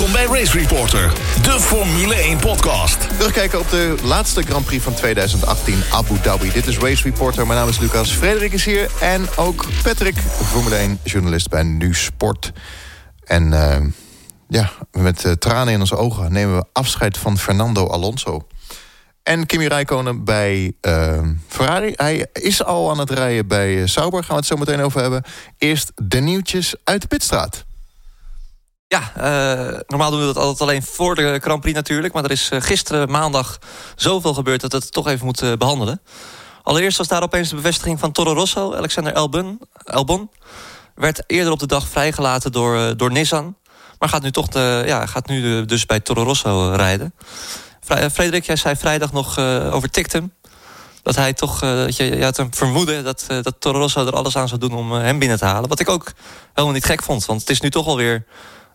Welkom bij Race Reporter, de Formule 1 podcast. Terugkijken op de laatste Grand Prix van 2018 Abu Dhabi. Dit is Race Reporter, mijn naam is Lucas. Frederik is hier en ook Patrick, Formule 1 journalist bij Nu Sport. En uh, ja, met uh, tranen in onze ogen nemen we afscheid van Fernando Alonso. En Kimi Räikkönen bij uh, Ferrari. Hij is al aan het rijden bij Sauber, gaan we het zo meteen over hebben. Eerst de nieuwtjes uit de pitstraat. Ja, uh, normaal doen we dat altijd alleen voor de Grand Prix natuurlijk. Maar er is uh, gisteren maandag zoveel gebeurd dat we het toch even moeten uh, behandelen. Allereerst was daar opeens de bevestiging van Toro Rosso. Alexander Albon, Albon werd eerder op de dag vrijgelaten door, door Nissan. Maar gaat nu, toch de, ja, gaat nu dus bij Toro Rosso rijden. Frederik, jij zei vrijdag nog over Tictum. Dat hij toch, dat je, je had een vermoeden dat, dat Toro Rosso er alles aan zou doen om hem binnen te halen. Wat ik ook helemaal niet gek vond. Want het is nu toch alweer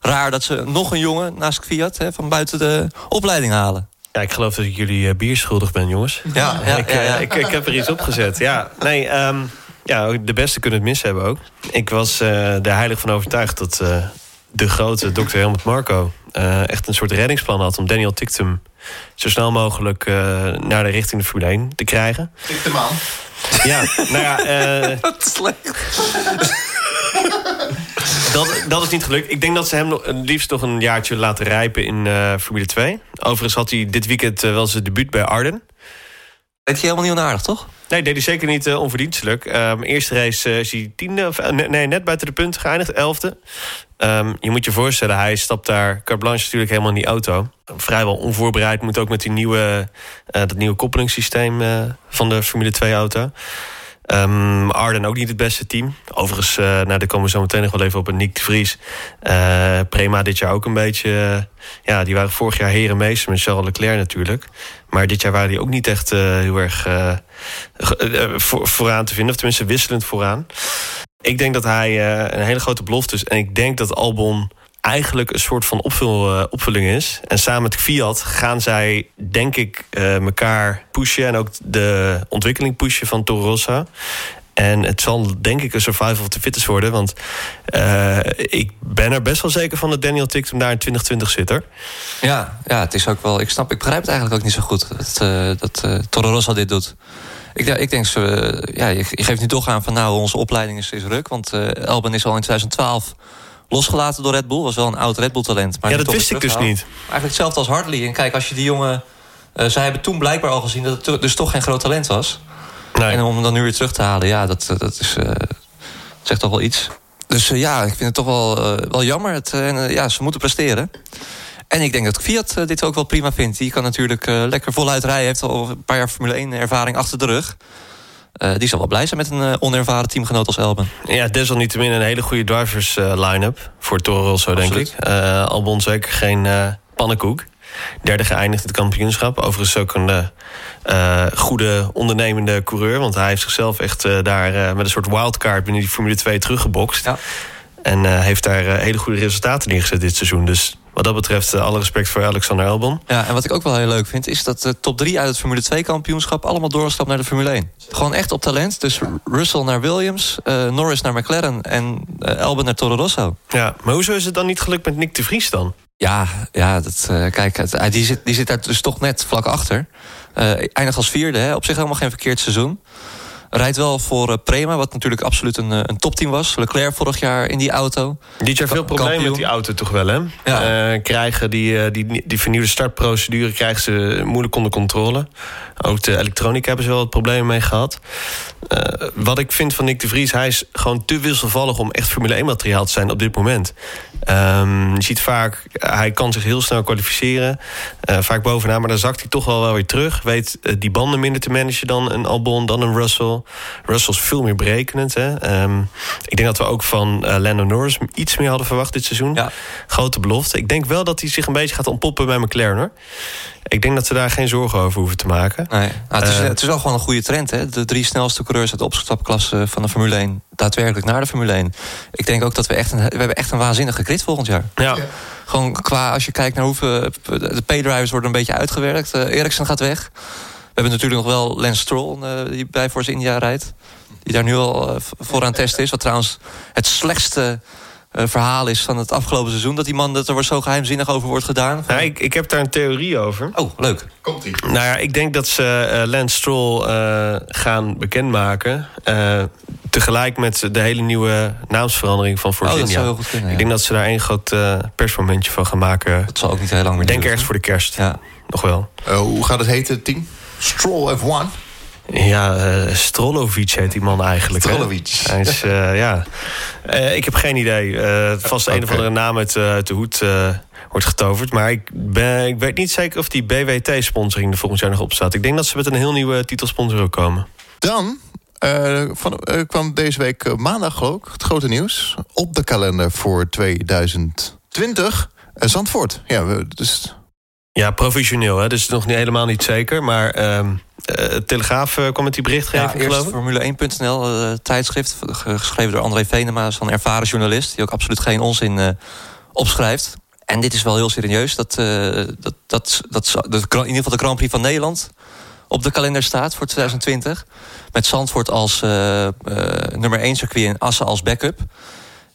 raar dat ze nog een jongen naast Fiat hè, van buiten de opleiding halen. Ja, ik geloof dat ik jullie uh, bier schuldig ben, jongens. Ja, ja, ik, ja, ja. Uh, ik, ik, heb er iets opgezet. Ja, nee, um, ja, de beste kunnen het mis hebben ook. Ik was uh, er heilig van overtuigd dat de grote dokter Helmut Marco... echt een soort reddingsplan had om Daniel Tictum... zo snel mogelijk naar de richting de Formule 1 te krijgen. Tictum aan. Ja, nou ja... Wat slecht. dat, dat is niet gelukt. Ik denk dat ze hem nog, het liefst nog een jaartje laten rijpen in uh, Formule 2. Overigens had hij dit weekend uh, wel zijn debuut bij Arden. Deed hij helemaal niet onaardig, toch? Nee, deed hij zeker niet uh, onverdienstelijk. Um, eerste race is hij tiende, of, nee, net buiten de punten geëindigd, elfde. Um, je moet je voorstellen, hij stapt daar carte blanche natuurlijk helemaal in die auto. Vrijwel onvoorbereid, moet ook met die nieuwe, dat nieuwe koppelingssysteem van de Formule 2-auto. Um, Arden ook niet het beste team. Overigens, uh, nou, daar komen we zo meteen nog wel even op. een Nick de Vries. Uh, Prema dit jaar ook een beetje... Uh, ja, die waren vorig jaar herenmeester met Charles Leclerc natuurlijk. Maar dit jaar waren die ook niet echt heel erg voor, vooraan te vinden. Of tenminste wisselend vooraan. Ik denk dat hij een hele grote belofte is. En ik denk dat Albon eigenlijk een soort van opvul, uh, opvulling is. En samen met Fiat gaan zij, denk ik, uh, elkaar pushen... en ook de ontwikkeling pushen van Toro Rosso. En het zal denk ik een survival of the fittest worden. Want uh, ik ben er best wel zeker van dat Daniel Tictum daar in 2020 zit. Er. Ja, ja, het is ook wel... Ik snap, ik begrijp het eigenlijk ook niet zo goed... dat, uh, dat Toro Rosso dit doet. Ik, ik denk, ze, ja, je, je geeft nu toch aan van... nou, onze opleiding is, is ruk. Want Elben is al in 2012 losgelaten door Red Bull. Was wel een oud Red Bull talent. Maar ja, dat wist ik dus niet. Eigenlijk hetzelfde als Hartley. En kijk, als je die jongen... Uh, zij hebben toen blijkbaar al gezien dat het dus toch geen groot talent was. Nee. En om hem dan nu weer terug te halen, ja, dat, dat is, uh, zegt toch wel iets. Dus uh, ja, ik vind het toch wel, wel jammer. Het, ja, ze moeten presteren. En ik denk dat Fiat dit ook wel prima vindt. Die kan natuurlijk lekker voluit rijden. Heeft al een paar jaar Formule 1 ervaring achter de rug. Uh, die zal wel blij zijn met een uh, onervaren teamgenoot als Elben. Ja, desalniettemin een hele goede drivers uh, line-up voor Toro Rosso, denk ik. Albon zeker geen pannenkoek. Derde geëindigd het kampioenschap. Overigens ook een goede ondernemende coureur. Want hij heeft zichzelf echt daar met een soort wildcard binnen die Formule 2 teruggebokst. Ja. En heeft daar hele goede resultaten neergezet dit seizoen. Dus wat dat betreft, uh, alle respect voor Alexander Albon. Ja, en wat ik ook wel heel leuk vind... is dat de top 3 uit het Formule 2 kampioenschap... allemaal doorgestapt naar de Formule 1. Gewoon echt op talent. Dus Russell naar Williams, uh, Norris naar McLaren... en uh, Albon naar Toro Rosso. Ja, maar hoezo is het dan niet gelukt met Nick de Vries dan? Ja, ja dat, kijk, het, die, zit, die zit daar dus toch net vlak achter. eindigt als vierde, hè. op zich helemaal geen verkeerd seizoen. Rijdt wel voor uh, Prema, wat natuurlijk absoluut een, een topteam was. Leclerc vorig jaar in die auto. Dit jaar veel problemen met die auto toch wel, hè? Ja. Uh, krijgen die, die, die vernieuwde startprocedure krijgen ze moeilijk onder controle. Ook de elektronica hebben ze wel wat problemen mee gehad. Uh, wat ik vind van Nick de Vries, hij is gewoon te wisselvallig om echt Formule 1 materiaal te zijn op dit moment. Um, je ziet vaak, hij kan zich heel snel kwalificeren. Uh, vaak bovenaan, maar dan zakt hij toch wel, wel weer terug. Weet uh, die banden minder te managen dan een Albon, dan een Russell. Russell is veel meer berekenend. Hè? Um, ik denk dat we ook van uh, Lando Norris iets meer hadden verwacht dit seizoen. Ja. Grote belofte. Ik denk wel dat hij zich een beetje gaat ontpoppen bij McLaren. Hoor. Ik denk dat ze daar geen zorgen over hoeven te maken. Nee. Nou, het, is, het is wel gewoon een goede trend. Hè? De drie snelste coureurs uit de opstapklasse van de Formule 1... daadwerkelijk naar de Formule 1. Ik denk ook dat we echt een, we hebben echt een waanzinnige grid volgend jaar. Ja. Gewoon qua, als je kijkt naar hoeveel... De paydrivers worden een beetje uitgewerkt. Uh, Ericsson gaat weg. We hebben natuurlijk nog wel Lance Stroll... Uh, die bij Force India rijdt. Die daar nu al uh, voor aan het testen is. Wat trouwens het slechtste... verhaal is van het afgelopen seizoen... dat die man dat er zo geheimzinnig over wordt gedaan? Nou, ik, ik heb daar een theorie over. Oh, leuk. Komt-ie. Nou ja, ik denk dat ze uh, Lance Stroll uh, gaan bekendmaken. Uh, tegelijk met de hele nieuwe naamsverandering van Force Oh, dat zou heel goed kunnen, Ik ja. denk dat ze daar één groot persmomentje van gaan maken. Dat zal ook niet heel lang meer Ik denk duren. ergens voor de kerst. Ja. Nog wel. Uh, hoe gaat het heten, het team? Stroll F1. Ja, uh, Strolovic heet die man eigenlijk. hè? Strolovic. Hij is, uh, ja. Uh, ik heb geen idee. Vast Oké. een of andere naam uit, uit de hoed wordt getoverd. Maar ik, ben, ik weet niet zeker of die BWT-sponsoring er volgend jaar nog op staat. Ik denk dat ze met een heel nieuwe titelsponsor ook komen. Dan van, kwam deze week maandag geloof ik het grote nieuws op de kalender voor 2020. Uh, Zandvoort. Ja, we, dus... ja, provisioneel. Hè? Dus nog niet, helemaal niet zeker. Maar uh, Telegraaf uh, kwam met die berichtgeving, ja, geloof ik. Formule1.nl, uh, tijdschrift, geschreven door André Venema, is een ervaren journalist, die ook absoluut geen onzin opschrijft. En dit is wel heel serieus, dat, dat, dat, dat, dat in ieder geval de Grand Prix van Nederland op de kalender staat voor 2020. Met Zandvoort als nummer 1 circuit en Assen als backup.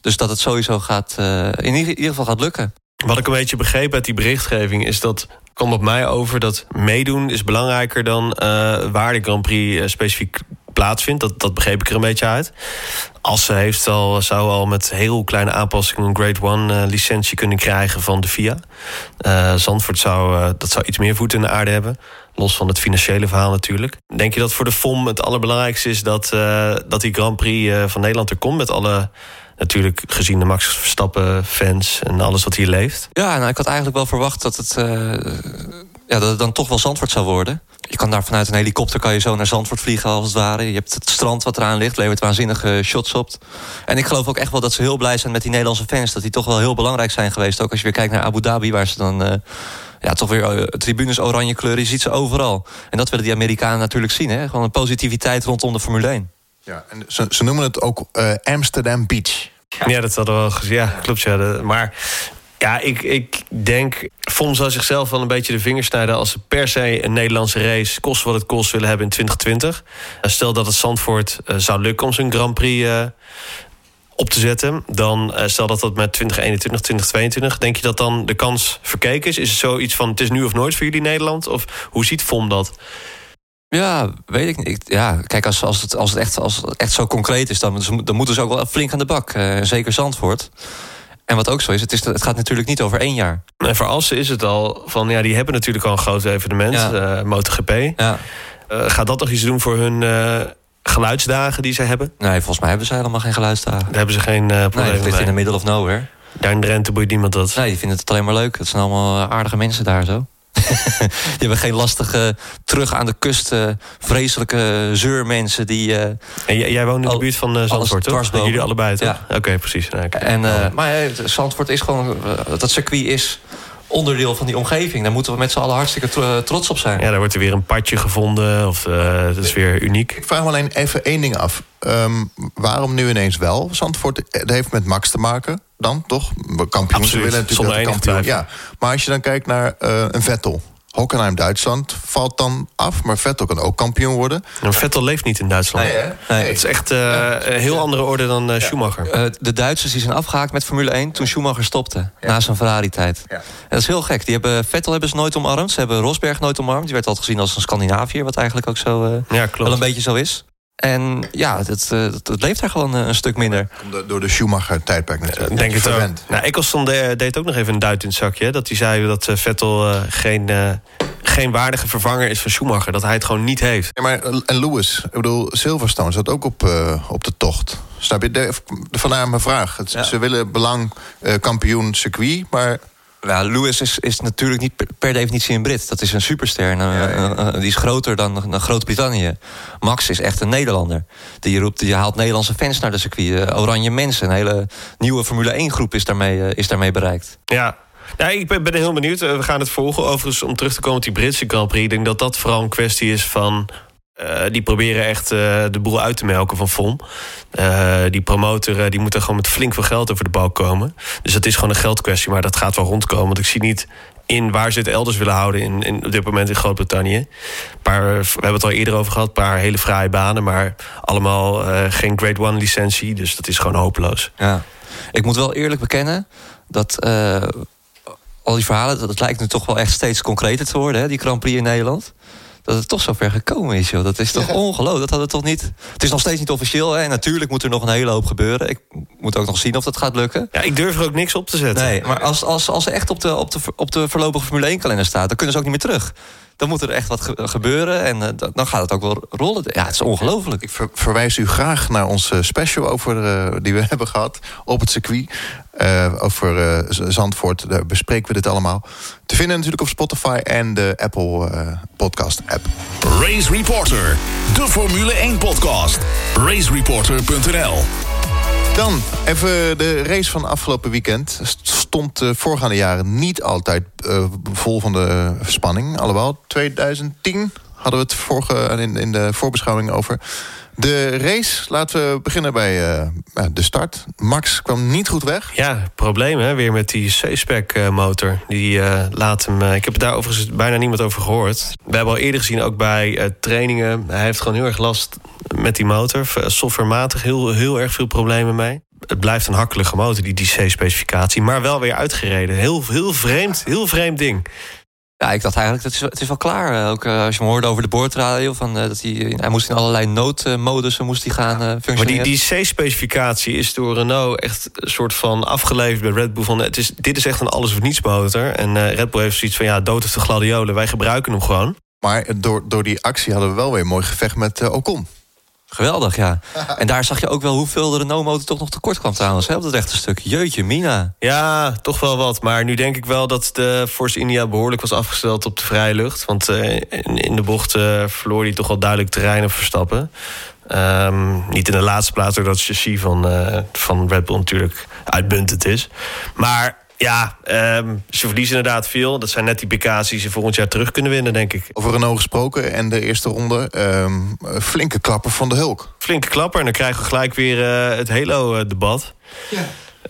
Dus dat het sowieso gaat, in ieder geval gaat lukken. Wat ik een beetje begreep uit die berichtgeving is dat kwam op mij over dat meedoen is belangrijker dan uh, waar de Grand Prix uh, specifiek plaatsvindt. Dat, dat begreep ik er een beetje uit. Assen heeft al, zou al met heel kleine aanpassingen een Grade One uh, licentie kunnen krijgen van de FIA. Zandvoort zou, dat zou iets meer voet in de aarde hebben. Los van het financiële verhaal natuurlijk. Denk je dat voor de FOM het allerbelangrijkste is dat, dat die Grand Prix van Nederland er komt met alle natuurlijk gezien de Max Verstappen fans en alles wat hier leeft. Ja, nou, ik had eigenlijk wel verwacht dat het, uh, ja, dat het dan toch wel Zandvoort zou worden. Je kan daar vanuit een helikopter kan je zo naar Zandvoort vliegen als het ware. Je hebt het strand wat eraan ligt, levert waanzinnige shots op. En ik geloof ook echt wel dat ze heel blij zijn met die Nederlandse fans. Dat die toch wel heel belangrijk zijn geweest. Ook als je weer kijkt naar Abu Dhabi, waar ze dan... Uh, ja, toch weer uh, tribunes oranje kleuren. Je ziet ze overal. En dat willen die Amerikanen natuurlijk zien. Hè? Gewoon een positiviteit rondom de Formule 1. Ja, en ze, ze noemen het ook uh, Amsterdam Beach. Ja, dat hadden we wel gezien. Ja, klopt. Ja. Maar ja, ik, ik denk... FOM zou zichzelf wel een beetje de vingers snijden... als ze per se een Nederlandse race, kost wat het kost, willen hebben in 2020. Stel dat het Zandvoort uh, zou lukken om zijn Grand Prix... Op te zetten, dan stel dat dat met 2021, 2022... denk je dat dan de kans verkeken is? Is het zoiets van, het is nu of nooit voor jullie Nederland? Of hoe ziet FOM dat? Ja, weet ik niet. Ja, kijk, als, als, het, als, het echt, als het echt zo concreet is... dan, dan moeten ze ook wel flink aan de bak. Uh, zeker Zandvoort. En wat ook zo is het, is, het gaat natuurlijk niet over één jaar. En voor Assen is het al van... ja, die hebben natuurlijk al een groot evenement, ja. uh, MotoGP. Ja. Uh, gaat dat nog iets doen voor hun geluidsdagen die ze hebben? Nee, volgens mij hebben ze helemaal geen geluidsdagen. Daar hebben ze geen probleem nee, ligt mee. in the middle of nowhere. Daar in Drenthe boeit niemand dat. Nee, die vinden het alleen maar leuk. Het zijn allemaal aardige mensen daar zo. die hebben geen lastige, terug aan de kust... Uh, vreselijke zeurmensen die... Uh, en jij, jij woont in de buurt van uh, Zandvoort, toch? Jullie allebei, toch? Ja. Oké, okay, precies. Okay. en, uh, maar Zandvoort is gewoon... dat circuit is onderdeel van die omgeving. Daar moeten we met z'n allen hartstikke trots op zijn. Ja, daar wordt er weer een padje gevonden. Of dat is weer uniek. Ik vraag me alleen even één ding af. Um, waarom nu ineens wel? Zandvoort dat heeft met Max te maken dan, toch? Kampioen, Absoluut, willen natuurlijk zonder dat kampioen. Ja, maar als je dan kijkt naar uh, een Vettel... Hockenheim, Duitsland, valt dan af. Maar Vettel kan ook kampioen worden. Maar Vettel leeft niet in Duitsland. Nee, nee. Het is echt uh, ja. een heel andere orde dan uh, Schumacher. Uh, de Duitsers die zijn afgehaakt met Formule 1 toen Schumacher stopte. Ja. Na zijn Ferrari-tijd. Ja. En dat is heel gek. Die hebben, Vettel hebben ze nooit omarmd. Ze hebben Rosberg nooit omarmd. Die werd altijd gezien als een Scandinaviër. Wat eigenlijk ook zo ja, klopt. wel een beetje zo is. En ja, het, het, het leeft daar gewoon een stuk minder. Door de Schumacher-tijdperk natuurlijk. Uh, denk het ook. Nou, Eccleston deed ook nog even een duit in het zakje. Dat hij zei dat Vettel uh, geen, geen waardige vervanger is van Schumacher. Dat hij het gewoon niet heeft. Ja, maar en Lewis, ik bedoel, Silverstone zat ook op, op de tocht. Snap je? De, vandaar mijn vraag. Het, ja. Ze willen belang kampioen circuit, maar... Ja, Lewis is, is natuurlijk niet per, per, definitie een Brit. Dat is een superster. Een, ja, ja. Uh, die is groter dan, dan Groot-Brittannië. Max is echt een Nederlander. Die, roept, die haalt Nederlandse fans naar de circuit. Oranje mensen. Een hele nieuwe Formule 1-groep is, daarmee, is daarmee bereikt. Ja. Ja, ik ben, ben heel benieuwd. We gaan het volgen. Overigens, om terug te komen op die Britse Grand Prix... ik denk dat dat vooral een kwestie is van... Uh, die proberen echt uh, de boel uit te melken van FOM. Uh, die promotor die moet er gewoon met flink veel geld over de bal komen. Dus dat is gewoon een geldkwestie, maar dat gaat wel rondkomen. Want ik zie niet in waar ze het elders willen houden in, in, op dit moment in Groot-Brittannië. Paar, we hebben het al eerder over gehad, een paar hele fraaie banen... maar allemaal geen Grade One licentie, dus dat is gewoon hopeloos. Ja. Ik moet wel eerlijk bekennen dat al die verhalen, dat lijkt nu toch wel echt steeds concreter te worden, hè, die Grand Prix in Nederland dat het toch zo ver gekomen is. Joh. Dat is toch ongelooflijk. Dat hadden we toch niet. Het is nog steeds niet officieel. Hè? En natuurlijk moet er nog een hele hoop gebeuren. Ik moet ook nog zien of dat gaat lukken. Ja, ik durf er ook niks op te zetten. Nee, maar als, als, als ze echt op de, op, de, op de voorlopige Formule 1 kalender staat, dan kunnen ze ook niet meer terug dan moet er echt wat gebeuren. En uh, dan gaat het ook wel rollen. Ja, het is ongelooflijk. Ik verwijs u graag naar onze special over, uh, die we hebben gehad op het circuit. Uh, over Zandvoort. Daar bespreken we dit allemaal. Te vinden natuurlijk op Spotify en de Apple podcast app. Race Reporter, de Formule 1 podcast. Racereporter.nl dan even de race van afgelopen weekend. Stond de voorgaande jaren niet altijd uh, vol van de spanning. Alhoewel, 2010 hadden we het vorige, in, in de voorbeschouwing over. De race, laten we beginnen bij uh, de start. Max kwam niet goed weg. Ja, probleem hè, weer met die C-spec motor. Die uh, laat hem. ik heb daar overigens bijna niemand over gehoord. We hebben al eerder gezien, ook bij trainingen. Hij heeft gewoon heel erg last met die motor. Softwarematig heel, heel erg veel problemen mee. Het blijft een hakkelige motor, die, die C-specificatie. Maar wel weer uitgereden. Heel, heel vreemd, heel vreemd ding. Ja, ik dacht eigenlijk, het is, het is wel klaar. Ook uh, als je me hoorde over de boordradio... Van, uh, dat hij, hij moest in allerlei noodmodussen moest hij gaan uh, functioneren. Maar die, die C-specificatie is door Renault echt een soort van afgeleverd bij Red Bull. Van, het is, dit is echt een alles-of-niets motor. En Red Bull heeft zoiets van, ja, dood is de gladiolen. Wij gebruiken hem gewoon. Maar door, door die actie hadden we wel weer een mooi gevecht met Ocon. Geweldig, ja. En daar zag je ook wel hoeveel de Renault-motor toch nog tekort kwam trouwens. Hè, op dat rechte stuk. Jeutje, Mina. Ja, toch wel wat. Maar nu denk ik wel dat de Force India behoorlijk was afgesteld op de vrije lucht. Want uh, in, de bocht uh, verloor hij toch wel duidelijk terrein op Verstappen. Um, niet in de laatste plaats, doordat het chassis van, uh, van Red Bull natuurlijk uitbuntend is. Maar ja, um, ze verliezen inderdaad veel. Dat zijn net die PK's die ze volgend jaar terug kunnen winnen, denk ik. Over Renault gesproken en de eerste ronde. Um, flinke klapper van de Hulk. Flinke klapper en dan krijgen we gelijk weer uh, het Halo-debat. Ja.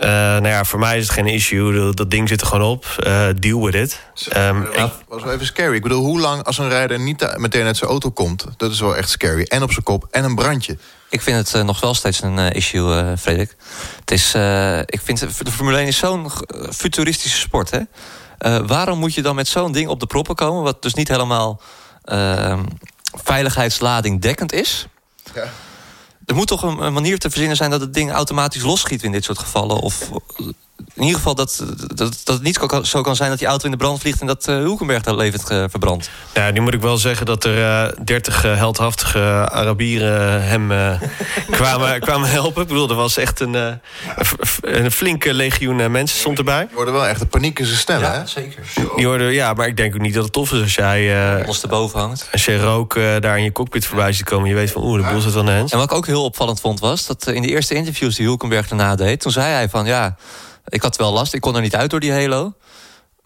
Uh, nou ja, voor mij is het geen issue. Dat, ding zit er gewoon op. Uh, deal with it. Um, dat was wel even scary. Ik bedoel, hoe lang als een rijder niet meteen uit zijn auto komt... dat is wel echt scary. En op zijn kop en een brandje. Ik vind het uh, nog wel steeds een uh, issue, uh, Frederik. Het is, ik vind de Formule 1 is zo'n futuristische sport. Hè? waarom moet je dan met zo'n ding op de proppen komen... wat dus niet helemaal ehm, veiligheidslading dekkend is... Ja. Er moet toch een, manier te verzinnen zijn dat het ding automatisch losschiet in dit soort gevallen. Of in ieder geval dat, dat, dat het niet zo kan zijn dat die auto in de brand vliegt... en dat uh, Hulkenberg daar levend uh, verbrandt. Ja, nu moet ik wel zeggen dat er uh, 30 heldhaftige Arabieren hem kwamen, kwamen helpen. Ik bedoel, er was echt een, een flinke legioen mensen stond erbij. Je hoorde wel echt de paniek in zijn stem, ja, hè? zeker. Die hoorde, ja, maar ik denk ook niet dat het tof is als jij... Alles erboven hangt. Als je rook daar in je cockpit voorbij ziet komen... je weet van, oeh, de boel zit aan de hens. En wat ik ook heel opvallend vond was... dat in de eerste interviews die Hulkenberg daarna deed... toen zei hij van, ja... Ik had wel last, ik kon er niet uit door die Halo.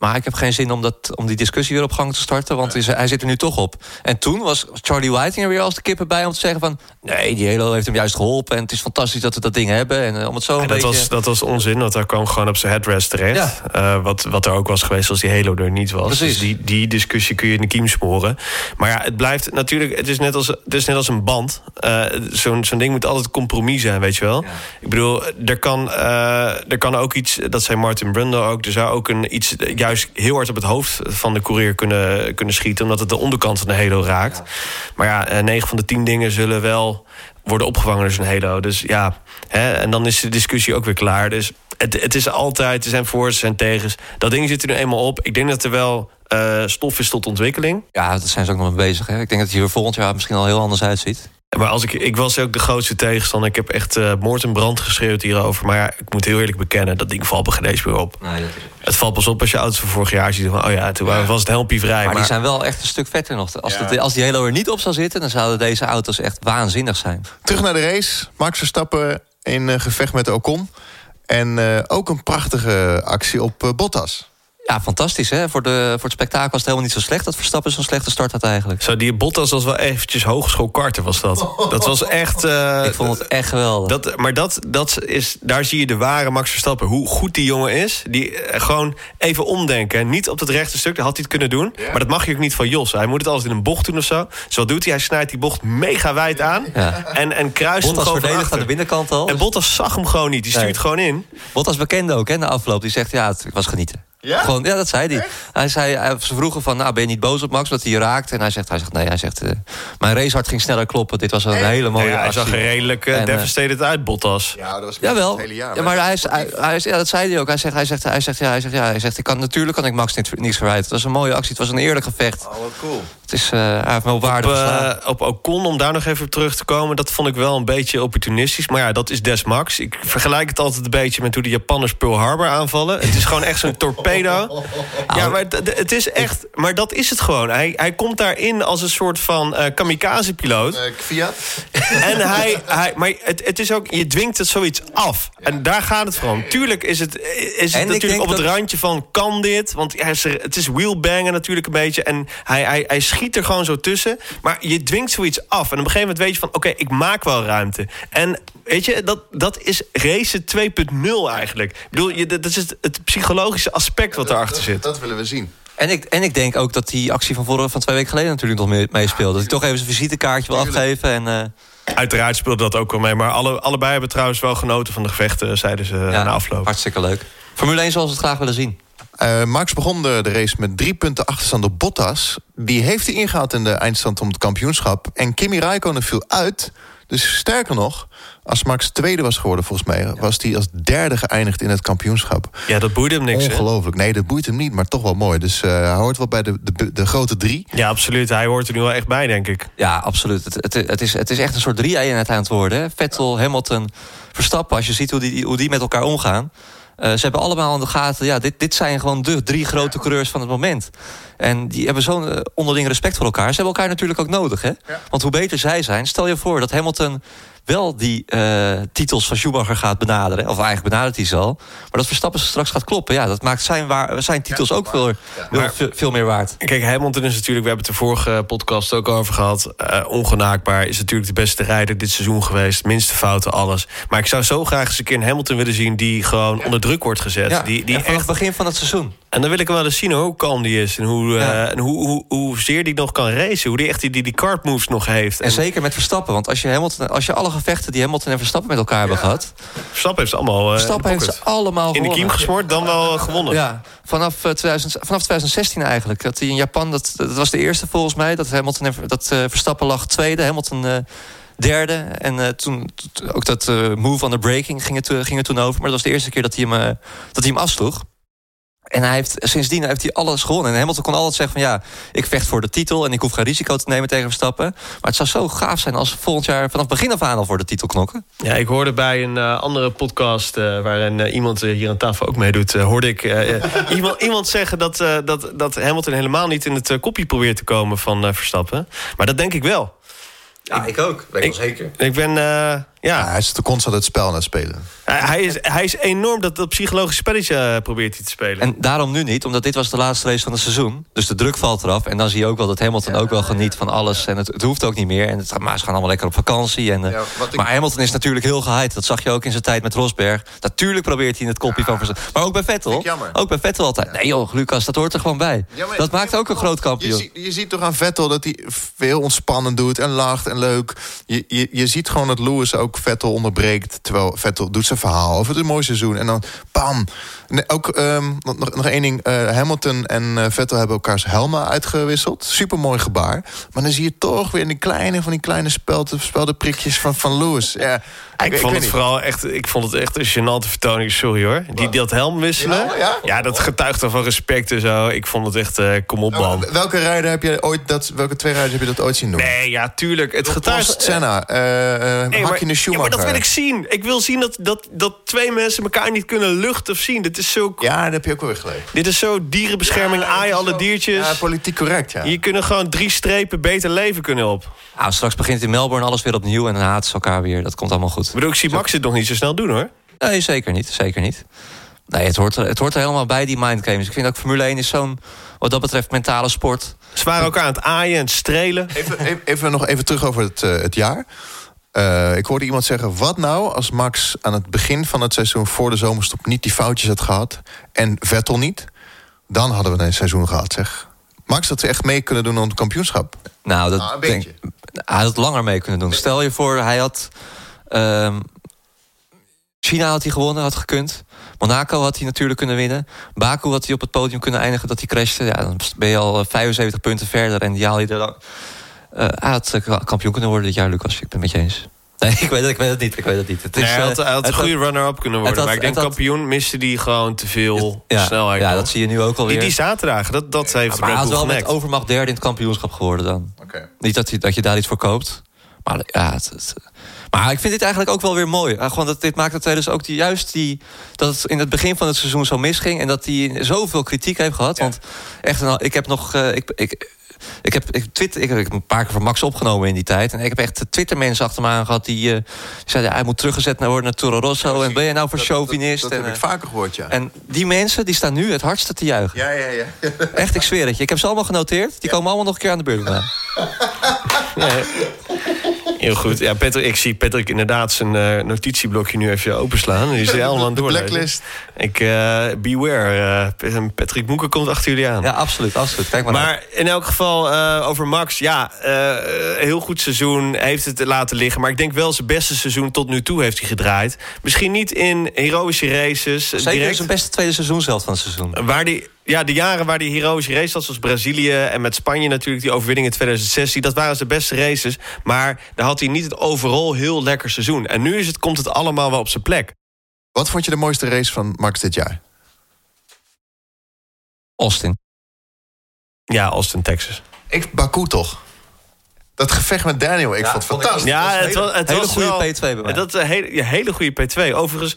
Maar ik heb geen zin om, dat, om die discussie weer op gang te starten... want hij zit er nu toch op. En toen was Charlie Whiting er weer als de kippen bij... om te zeggen van, nee, die Halo heeft hem juist geholpen... en het is fantastisch dat we dat ding hebben. En uh, om het zo een dat beetje... Was, dat was onzin, want daar kwam gewoon op zijn headrest terecht. Ja. Uh, wat, wat er ook was geweest als die Halo er niet was. Precies. Dus die, die discussie kun je in de kiem sporen. Maar ja, het blijft natuurlijk... het is net als, het is net als een band. Uh, Zo'n zo'n ding moet altijd compromis zijn, weet je wel. Ja. Ik bedoel, er kan, er kan ook iets... dat zei Martin Brundle ook... er zou ook een, iets juist heel hard op het hoofd van de coureur kunnen, kunnen schieten... omdat het de onderkant van de halo raakt. Maar ja, 9 van de 10 dingen zullen wel worden opgevangen door zijn halo. Dus ja, hè, en dan is de discussie ook weer klaar. Dus het, het is altijd, er zijn voor, er zijn tegens. Dat ding zit er nu eenmaal op. Ik denk dat er wel uh, stof is tot ontwikkeling. Ja, daar zijn ze ook nog mee bezig. Hè? Ik denk dat het hier volgend jaar misschien al heel anders uitziet. Maar als ik, ik was ook de grootste tegenstander. Ik heb echt uh, moord en brand geschreeuwd hierover. Maar ja, ik moet heel eerlijk bekennen, dat ding valt me geen eens meer op. Nee, dat het valt pas op als je auto's van vorig jaar ziet. Van, oh ja, toen ja. was het helmpje vrij. Maar, maar, die zijn wel echt een stuk vetter nog. Als, ja. de, als die Halo er niet op zou zitten... dan zouden deze auto's echt waanzinnig zijn. Terug naar de race. Max Verstappen in uh, gevecht met Ocon. En uh, ook een prachtige actie op uh, Bottas. Ja, fantastisch hè. Voor, de, voor het spektakel was het helemaal niet zo slecht... dat Verstappen zo'n slechte start had eigenlijk. Zo, die Bottas was wel eventjes hogeschoolkarter was dat. Dat was echt... eh, Ik vond het echt geweldig. Dat, maar dat, dat is, daar zie je de ware Max Verstappen. Hoe goed die jongen is. Die eh, gewoon even omdenken. Niet op het rechte stuk, dat had hij het kunnen doen. Maar dat mag je ook niet van Jos. Hij moet het altijd in een bocht doen of zo. Dus wat doet hij? Hij snijdt die bocht mega wijd aan. Ja. En, en kruist hem Bottas gewoon aan de binnenkant al. En Bottas zag hem gewoon niet. Die stuurt Nee. gewoon in. Bottas bekende ook, hè, na afloop. Die zegt, ja, het was genieten. Ja? Gewoon, ja, dat zei hij. hij zei, hij- ze vroegen van, nou, ben je niet boos op Max? Dat hij je raakt. En hij zegt, hij zegt nee, hij zegt, eh, mijn racehart ging sneller kloppen. Dit was een hele mooie ja, hij zag er redelijk eh, En, eh, devastated uit, Bottas. Ja, dat was Jawel. het hele jaar. Ja, maar hij, is- hij, hij, is- ja, dat zei hij ook. Hij zegt, hij zegt, hij zegt, ja, hij zegt, ja, hij zegt ik kan, natuurlijk kan ik Max niks, niks verwijten. Het was een mooie actie, het was een eerlijk gevecht. Oh, wat cool. Is, eh, hij heeft me op waarde Op, Ocon, om daar nog even op terug te komen... dat vond ik wel een beetje opportunistisch. Maar ja, dat is Des Max. Ik vergelijk het altijd een beetje met hoe de Japanners Pearl Harbor aanvallen. Het is gewoon echt zo'n torpedo. Ja, maar het is echt... Maar dat is het gewoon. Hij, hij komt daarin als een soort van eh kamikaze-piloot. Fiat? En hij, hij, maar het, het is ook, je dwingt het zoiets af. En daar gaat het om. Tuurlijk is het, is het natuurlijk op het dat- randje van, kan dit? Want hij is het is wheelbangen natuurlijk een beetje. En hij, hij, hij schiet er gewoon zo tussen. Maar je dwingt zoiets af. En op een gegeven moment weet je van, oké, ik maak wel ruimte. En weet je, dat, dat is race 2.0 eigenlijk. Ik bedoel, je, dat is het, het psychologische aspect wat erachter Dat- zit. Dat willen we zien. En ik, en ik denk ook dat die actie van, vorige, van twee weken geleden natuurlijk nog mee- meespeelt. dat hij toch even zijn visitekaartje wil afgeven. En, eh, Uiteraard speelde dat ook wel mee. Maar alle, allebei hebben trouwens wel genoten van de gevechten, zeiden ze ja, na afloop. Hartstikke leuk. Formule 1 zoals we het graag willen zien. Eh, Max begon de, de race met drie punten achterstand op Bottas. Die heeft hij ingehaald in de eindstand om het kampioenschap. En Kimi Raikkonen viel uit. Dus sterker nog, als Max tweede was geworden volgens mij... was hij als derde geëindigd in het kampioenschap. Ja, dat boeide hem niks, hè? Ongelooflijk. Nee, dat boeit hem niet, maar toch wel mooi. Dus eh, hij hoort wel bij de, de, de grote drie. Ja, absoluut. Hij hoort er nu wel echt bij, denk ik. Ja, absoluut. Het, het, het, is, het is echt een soort drie-eenheid aan het worden. Hè? Vettel, Hamilton, Verstappen. Als je ziet hoe die, hoe die met elkaar omgaan. Eh, ze hebben allemaal in de gaten... Ja, dit, dit zijn gewoon de drie grote coureurs van het moment. En die hebben zo'n eh, onderling respect voor elkaar. Ze hebben elkaar natuurlijk ook nodig. Hè? Want hoe beter zij zijn... Stel je voor dat Hamilton wel die eh, titels van Schumacher gaat benaderen. Of eigenlijk benadert hij ze al. Maar dat Verstappen straks gaat kloppen. Ja, dat maakt zijn, waar, zijn titels ook veel, veel, Maar- veel, veel meer waard. Kijk, Hamilton is natuurlijk, we hebben het de vorige podcast ook over gehad. eh, ongenaakbaar, is natuurlijk de beste rijder dit seizoen geweest. Minste fouten, alles. Maar ik zou zo graag eens een keer een Hamilton willen zien die gewoon onder druk wordt gezet. Die, die echt, het begin van het seizoen. En dan wil ik hem wel eens zien hoe kalm die is. En hoe, eh, Ja. en hoe, hoe, hoezeer die nog kan racen. Hoe die echt die, die, die kart moves nog heeft. En zeker met Verstappen. Want als je, Hamilton, als je alle gevechten die Hamilton en Verstappen met elkaar hebben gehad... Verstappen heeft ze allemaal eh, Verstappen in de heeft ze allemaal in de gewonnen. kiem gesmoord, dan wel gewonnen. Ja, vanaf, eh, 2000, vanaf 2016 eigenlijk. Dat hij in Japan, dat, dat was de eerste volgens mij. Dat, Hamilton en, dat eh, Verstappen lag tweede, Hamilton eh, derde. En eh, toen, ook dat eh, move on the braking ging het, eh, ging het toen over. Maar dat was de eerste keer dat hij hem, eh, dat hij hem afsloeg. En hij heeft, sindsdien heeft hij alles gewonnen. En Hamilton kon altijd zeggen van ja, ik vecht voor de titel... en ik hoef geen risico te nemen tegen Verstappen. Maar het zou zo gaaf zijn als volgend jaar... vanaf begin af aan al voor de titel knokken. Ja, ik hoorde bij een eh, andere podcast... eh, waarin eh, iemand hier aan tafel ook meedoet... hoorde ik iemand, iemand zeggen dat, dat, dat Hamilton helemaal niet in het kopje probeert te komen van Verstappen. Maar dat denk ik wel. Ja, ik ook. Weet ik zeker. Ik ben, eh, ja... Ja, hij is te constant het spel aan het spelen. Hij, hij is, hij is enorm dat, dat psychologische spelletje eh, probeert hij te spelen. En daarom nu niet, omdat dit was de laatste race van het seizoen. Dus de druk valt eraf. En dan zie je ook wel dat Hamilton ook wel geniet van alles. En het, het hoeft ook niet meer. En het, maar ze gaan allemaal lekker op vakantie. En, eh, Ja, wat ik- Maar Hamilton is natuurlijk heel gehyped. Dat zag je ook in zijn tijd met Rosberg. Natuurlijk probeert hij in het kopje van Verstappen. Maar ook bij Vettel. Ook bij Vettel altijd. Nee joh, Lucas, dat hoort er gewoon bij. Ja, maar- dat maakt ook een groot Je, kampioen. zie- je ziet toch aan Vettel dat hij veel ontspannend doet en lacht en leuk. Je, je, je ziet gewoon dat Lewis ook Vettel onderbreekt. Terwijl Vettel doet zijn verhaal over het mooie seizoen. En dan bam. Nee, ook ehm, nog, nog één ding. eh, Hamilton en eh, Vettel hebben elkaars helmen uitgewisseld. Super mooi gebaar. Maar dan zie je toch weer die kleine van die kleine spelde, spelde prikjes van, van Lewis. Ja, ik, vond het vooral echt, ik vond het echt een gênante vertoning, sorry hoor. Die, dat helm wisselen. Ja? dat getuigt dan van respect en zo. Ik vond het echt, eh, kom op man. Nou, welke rijder heb je ooit dat? Welke twee rijders heb je dat ooit zien doen? Nee, ja, tuurlijk. Het getuigt... Senna, eh eh Nee, ja, Schumacher. maar dat wil ik zien. Ik wil zien dat, dat, dat twee mensen elkaar niet kunnen luchten of zien. Dit is zo, Ja, dat heb je ook wel weer gelezen. dit is zo dierenbescherming, aaien alle diertjes. Ja, politiek correct, ja. Hier kunnen gewoon drie strepen beter leven kunnen op. Nou, straks begint in Melbourne alles weer opnieuw. En dan haten ze elkaar weer. Dat komt allemaal goed. Ik bedoel, ik zie Max het nog niet zo snel doen hoor. Nee, zeker niet. Zeker niet. Nee, het hoort, er, het hoort er helemaal bij, die mindgames. Ik vind ook Formule 1 is zo'n, wat dat betreft, mentale sport. Ze waren elkaar aan het aaien en het strelen. Even, even, even nog even terug over het, eh, het jaar. Eh, ik hoorde iemand zeggen, wat nou als Max aan het begin van het seizoen... voor de zomerstop niet die foutjes had gehad en Vettel niet... dan hadden we een seizoen gehad, zeg. Max had ze echt mee kunnen doen om het kampioenschap. Nou, dat Nou, een denk, beetje. hij had het langer mee kunnen doen. Stel je voor, hij had... ehm, China had hij gewonnen, had gekund. Monaco had hij natuurlijk kunnen winnen. Baku had hij op het podium kunnen eindigen dat hij crashte. Ja, dan ben je al eh, 75 punten verder en die haal je er dan... Eh, hij had eh, kampioen kunnen worden dit jaar, Lucas. Ik ben het met je eens. Nee, ik weet het, ik weet het niet. Ik weet het niet. Het Nee, hij had, eh, hij had een het- goede runner-up kunnen worden. had- maar ik denk kampioen miste die gewoon te veel ja, snelheid. Ja, nog. dat zie je nu ook alweer. die, die zaterdagen, dat, dat heeft maar hij had wel met overmacht derde in het kampioenschap geworden dan. Oké. Niet dat je, dat je daar iets voor koopt. Maar ja, het, het- maar ik vind dit eigenlijk ook wel weer mooi. Ja, gewoon dat, dit maakt het dus ook die, juist die, dat het in het begin van het seizoen zo misging. En dat hij zoveel kritiek heeft gehad. Want echt, een- ik heb nog. eh, ik, ik, ik heb, ik, Twitter, ik heb een paar keer voor Max opgenomen in die tijd. En ik heb echt Twitter-mensen achter me aan gehad die, eh, die zeiden... hij moet teruggezet worden naar Toro Rosso. en ben je nou voor Dat- chauvinist? Dat, dat en, heb ik eh, vaker gehoord, ja. en die mensen die staan nu het hardste te juichen. Ja, ja, ja. Echt, ik zweer het je. Ik heb ze allemaal genoteerd. Die komen allemaal nog een keer aan de beurt. daarna. Heel goed. Ja, Patrick, ik zie Patrick inderdaad zijn eh, notitieblokje nu even openslaan. Die is er allemaal aan De het doorlezen. blacklist. Ik, eh, beware. eh, Patrick Moeken komt achter jullie aan. Ja, absoluut, absoluut. Kijk maar, naar. Maar in elk geval eh, over Max. Ja, eh, heel goed seizoen. Heeft het laten liggen. Maar ik denk wel zijn beste seizoen tot nu toe heeft hij gedraaid. Misschien niet in heroïsche races. Zeker direct, zijn beste tweede seizoenshelft van het seizoen. Waar die, ja, de jaren waar die heroïsche race had, zoals Brazilië en met Spanje natuurlijk, die overwinning in 2016, dat waren zijn beste races. Maar daar had hij niet het overal heel lekker seizoen. En nu is het, komt het allemaal wel op zijn plek. Wat vond je de mooiste race van Max dit jaar? Austin. Ja, Austin, Texas. Ik, Baku toch? Dat gevecht met Daniel, ik vond het vond ik fantastisch. Ja, was het, hele- was, het hele was goede wel- P2 bij mij. Dat is een hele, ja, hele goede P2. Overigens,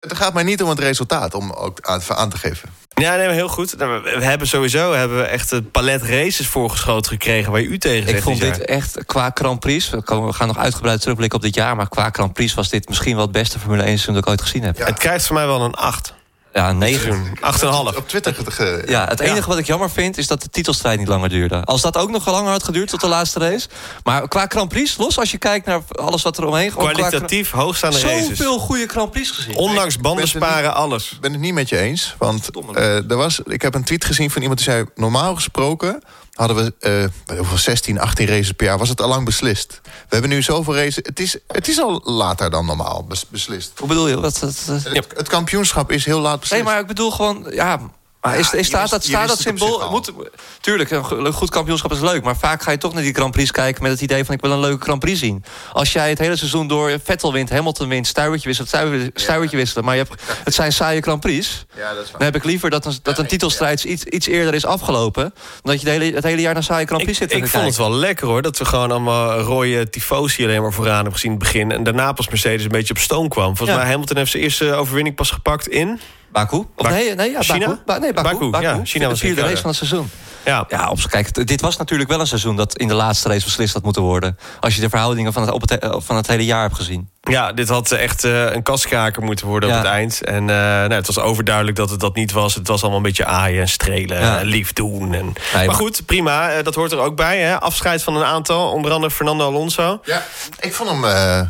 Het gaat mij niet om het resultaat, om ook aan, aan te geven. Ja, nee, maar heel goed. Nou, We hebben sowieso hebben we echt een palet races voorgeschoten gekregen waar je u tegen zegt. Ik vond dit dit jaar. echt qua Grand Prix... We komen- we gaan nog uitgebreid terugblikken op dit jaar... maar qua Grand Prix was dit misschien wel het beste Formule 1 seizoen dat ik ooit gezien heb. Ja. Het krijgt voor mij wel een 8. Ja, een 9. 8,5. Op Twitter ge- Ja, het enige Ja. wat ik jammer vind is dat de titelstrijd niet langer duurde. Als dat ook nog langer had geduurd tot de laatste race. Maar qua Grand Prix, los als je kijkt naar alles wat er omheen qua- Kwalitatief hoogstaande races. Zoveel goede Grand Prix gezien. Ondanks bandensparen, alles. Ik ben het niet met je eens. Want eh, er was, ik heb een tweet gezien van iemand die zei... normaal gesproken hadden we hoeveel, 16, 18 races per jaar. Was het al lang beslist. We hebben nu zoveel races. Het is, het is al later dan normaal bes- beslist. Hoe bedoel je? Wat, Het, het kampioenschap is heel laat beslist. Nee, maar ik bedoel gewoon, ja. Maar is, is, staat dat, staat dat het symbool? Moet, tuurlijk, een go- een goed kampioenschap is leuk. Maar vaak ga je toch naar die Grand Prix kijken met het idee van ik wil een leuke Grand Prix zien. Als jij het hele seizoen door Vettel wint, Hamilton wint, stuivertje wisselen, stuiver- stuivertje wisselen. Maar je hebt, het zijn saaie Grand Prix. Ja, dat is waar. Dan heb ik liever dat een, dat een titelstrijd iets, iets eerder is afgelopen. Dan dat je de hele, het hele jaar naar saaie Grand Ik, Prix zit te ik vond het wel lekker hoor. Dat we gewoon allemaal rode tifosi alleen maar vooraan hebben gezien in het begin. En daarna pas Mercedes een beetje op stoom kwam. Volgens Ja. mij Hamilton heeft zijn eerste overwinning pas gepakt in. Baku? Of Bak- nee, nee, ja, China? Baku. Ba- nee, Baku. Baku, Baku. ja, China de was vierde het, ja, race ja. van het seizoen. Ja, Ja, op, kijk, dit was natuurlijk wel een seizoen dat in de laatste race beslist had moeten worden. Als je de verhoudingen van het, op het, he- van het hele jaar hebt gezien. ja dit had echt eh, een kaskraker moeten worden Ja. op het eind. En eh, nou, het was overduidelijk dat het dat niet was. Het was allemaal een beetje aaien en strelen Ja. en lief doen. En... maar- maar goed, prima. eh, dat hoort er ook bij. Hè? Afscheid van een aantal. Onder andere Fernando Alonso. Ja, ik vond hem eh,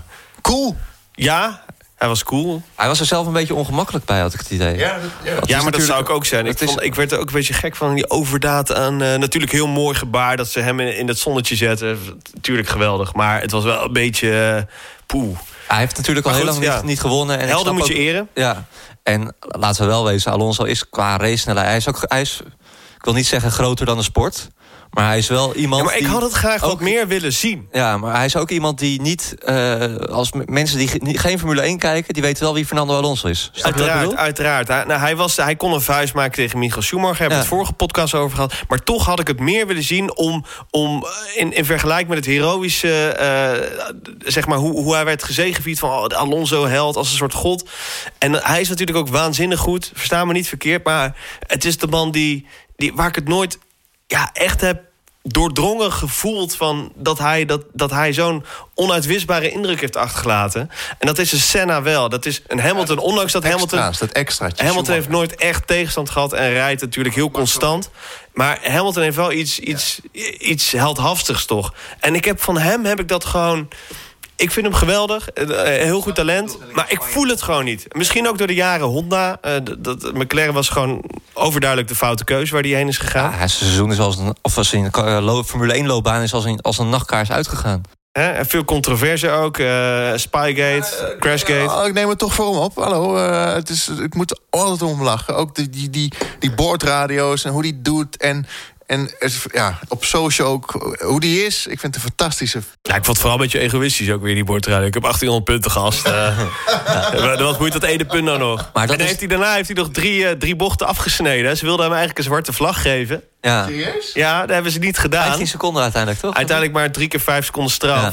cool. Ja, hij was cool. Hij was er zelf een beetje ongemakkelijk bij, had ik het idee. Ja, dat- ja. Dat Ja, maar dat zou natuurlijk- ik ook zijn. Ik, is- vond, ik werd er ook een beetje gek van die overdaad aan. eh, natuurlijk heel mooi gebaar dat ze hem in, in het zonnetje zetten. Tuurlijk geweldig, maar het was wel een beetje eh, poeh. Hij heeft natuurlijk al heel lang ja. niet, niet gewonnen. En Helden moet je ook- eren. Ja, en laten we wel wezen, Alonso is qua race snelheid... Hij is ook, hij is, ik wil niet zeggen groter dan de sport... maar hij is wel iemand Ja, maar ik had het graag wat ook- meer willen zien. Ja, maar hij is ook iemand die niet... eh, als mensen die geen Formule 1 kijken... die weten wel wie Fernando Alonso is. Uiteraard, uiteraard. Hij, nou, hij, was, hij kon een vuist maken tegen Michael Schumacher. Daar hebben we Ja. het vorige podcast over gehad. Maar toch had ik het meer willen zien om, om eh, in, in vergelijking met het heroïsche... eh, zeg maar, hoe, hoe hij werd gezegevierd van oh, Alonso held als een soort god. En hij is natuurlijk ook waanzinnig goed. Versta me niet verkeerd, maar het is de man die, die, waar ik het nooit ja, echt heb doordrongen gevoeld van dat hij, dat, dat hij zo'n onuitwisbare indruk heeft achtergelaten. En dat is een Senna wel. Dat is een Hamilton, ondanks dat Hamilton... Extra's, dat extraatje. Hamilton heeft nooit echt tegenstand gehad en rijdt natuurlijk heel constant. Maar Hamilton heeft wel iets, iets, iets heldhaftigs toch. En ik heb van hem heb ik dat gewoon... Ik vind hem geweldig, eh, heel goed talent. Maar ik voel het gewoon niet. Misschien ook door de jaren Honda. Eh, dat, McLaren was gewoon overduidelijk de foute keuze waar hij heen is gegaan. Ja, zijn seizoen is als een, of als in uh, lo- Formule 1 loopbaan is als een, als een nachtkaars uitgegaan. Hè? En veel controverse ook. eh, Spygate, Crashgate. Oh, ik neem het toch voor hem op. Hallo, eh, het is, ik moet er altijd om lachen. Ook die, die, die, die boordradio's en hoe die het doet. En, en ja, op social ook hoe die is. Ik vind het een fantastische... Ja, ik vond het vooral een beetje egoïstisch ook weer, die boordradio. Ik heb 1800 punten gast. eh. Ja, Wat moet dat ene punt nou nog? Maar en is- heeft hij, daarna heeft hij nog drie, eh, drie bochten afgesneden. Ze wilden hem eigenlijk een zwarte vlag geven. Ja, Serieus? Ja, dat hebben ze niet gedaan. 15 seconden uiteindelijk, toch? Uiteindelijk maar drie keer vijf seconden straf. Ja.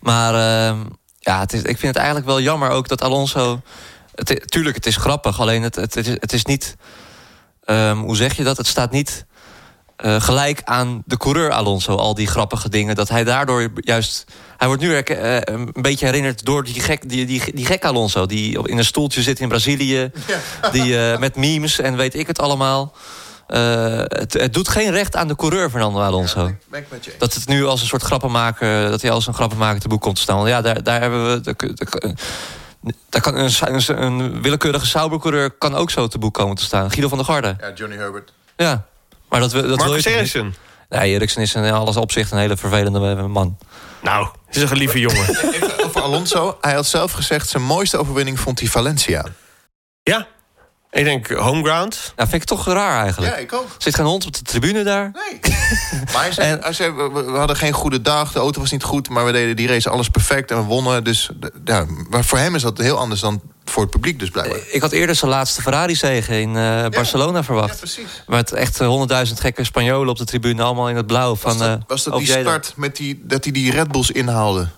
Maar ehm, ja, het is, ik vind het eigenlijk wel jammer ook dat Alonso... Het, tuurlijk, het is grappig, alleen het, het, het, is, het is niet... ehm, hoe zeg je dat? Het staat niet eh, gelijk aan de coureur Alonso, al die grappige dingen. Dat hij daardoor juist... Hij wordt nu eh, een beetje herinnerd door die gek, die, die, die gek Alonso... die op- in een stoeltje zit in Brazilië, die, eh, met memes en weet ik het allemaal... Het, het doet geen recht aan de coureur Fernando Alonso. Ben ik. Dat het nu als een soort grappenmaker... dat hij als een grappenmaker te boek komt te staan. Want ja, daar, daar hebben we... Daar kan een, een, een willekeurige Saubercoureur kan ook zo te boek komen te staan. Guido van der Garde. Ja, Johnny Herbert. Ja. Maar dat, we- dat wil je Marcus. Nee, Eriksen is in alles opzicht een hele vervelende man. Nou, het is een lieve jongen. Even over Alonso. Hij had zelf gezegd... zijn mooiste overwinning vond hij Valencia. ja, ik denk homeground. Nou, vind ik toch raar eigenlijk. Ja, ik ook. Zit geen hond op de tribune daar? Nee. Maar hij zei, En- zei, we, we hadden geen goede dag, de auto was niet goed... maar we deden die race alles perfect en we wonnen. Dus ja, maar voor hem is dat heel anders dan voor het publiek dus blijkbaar. Ik had eerder zijn laatste Ferrari-zege in eh, Barcelona verwacht. precies. Met echt eh, honderdduizend gekke Spanjolen op de tribune, allemaal in het blauw. Van, Was dat, eh, was dat die start met die, dat hij die Red Bulls inhaalde?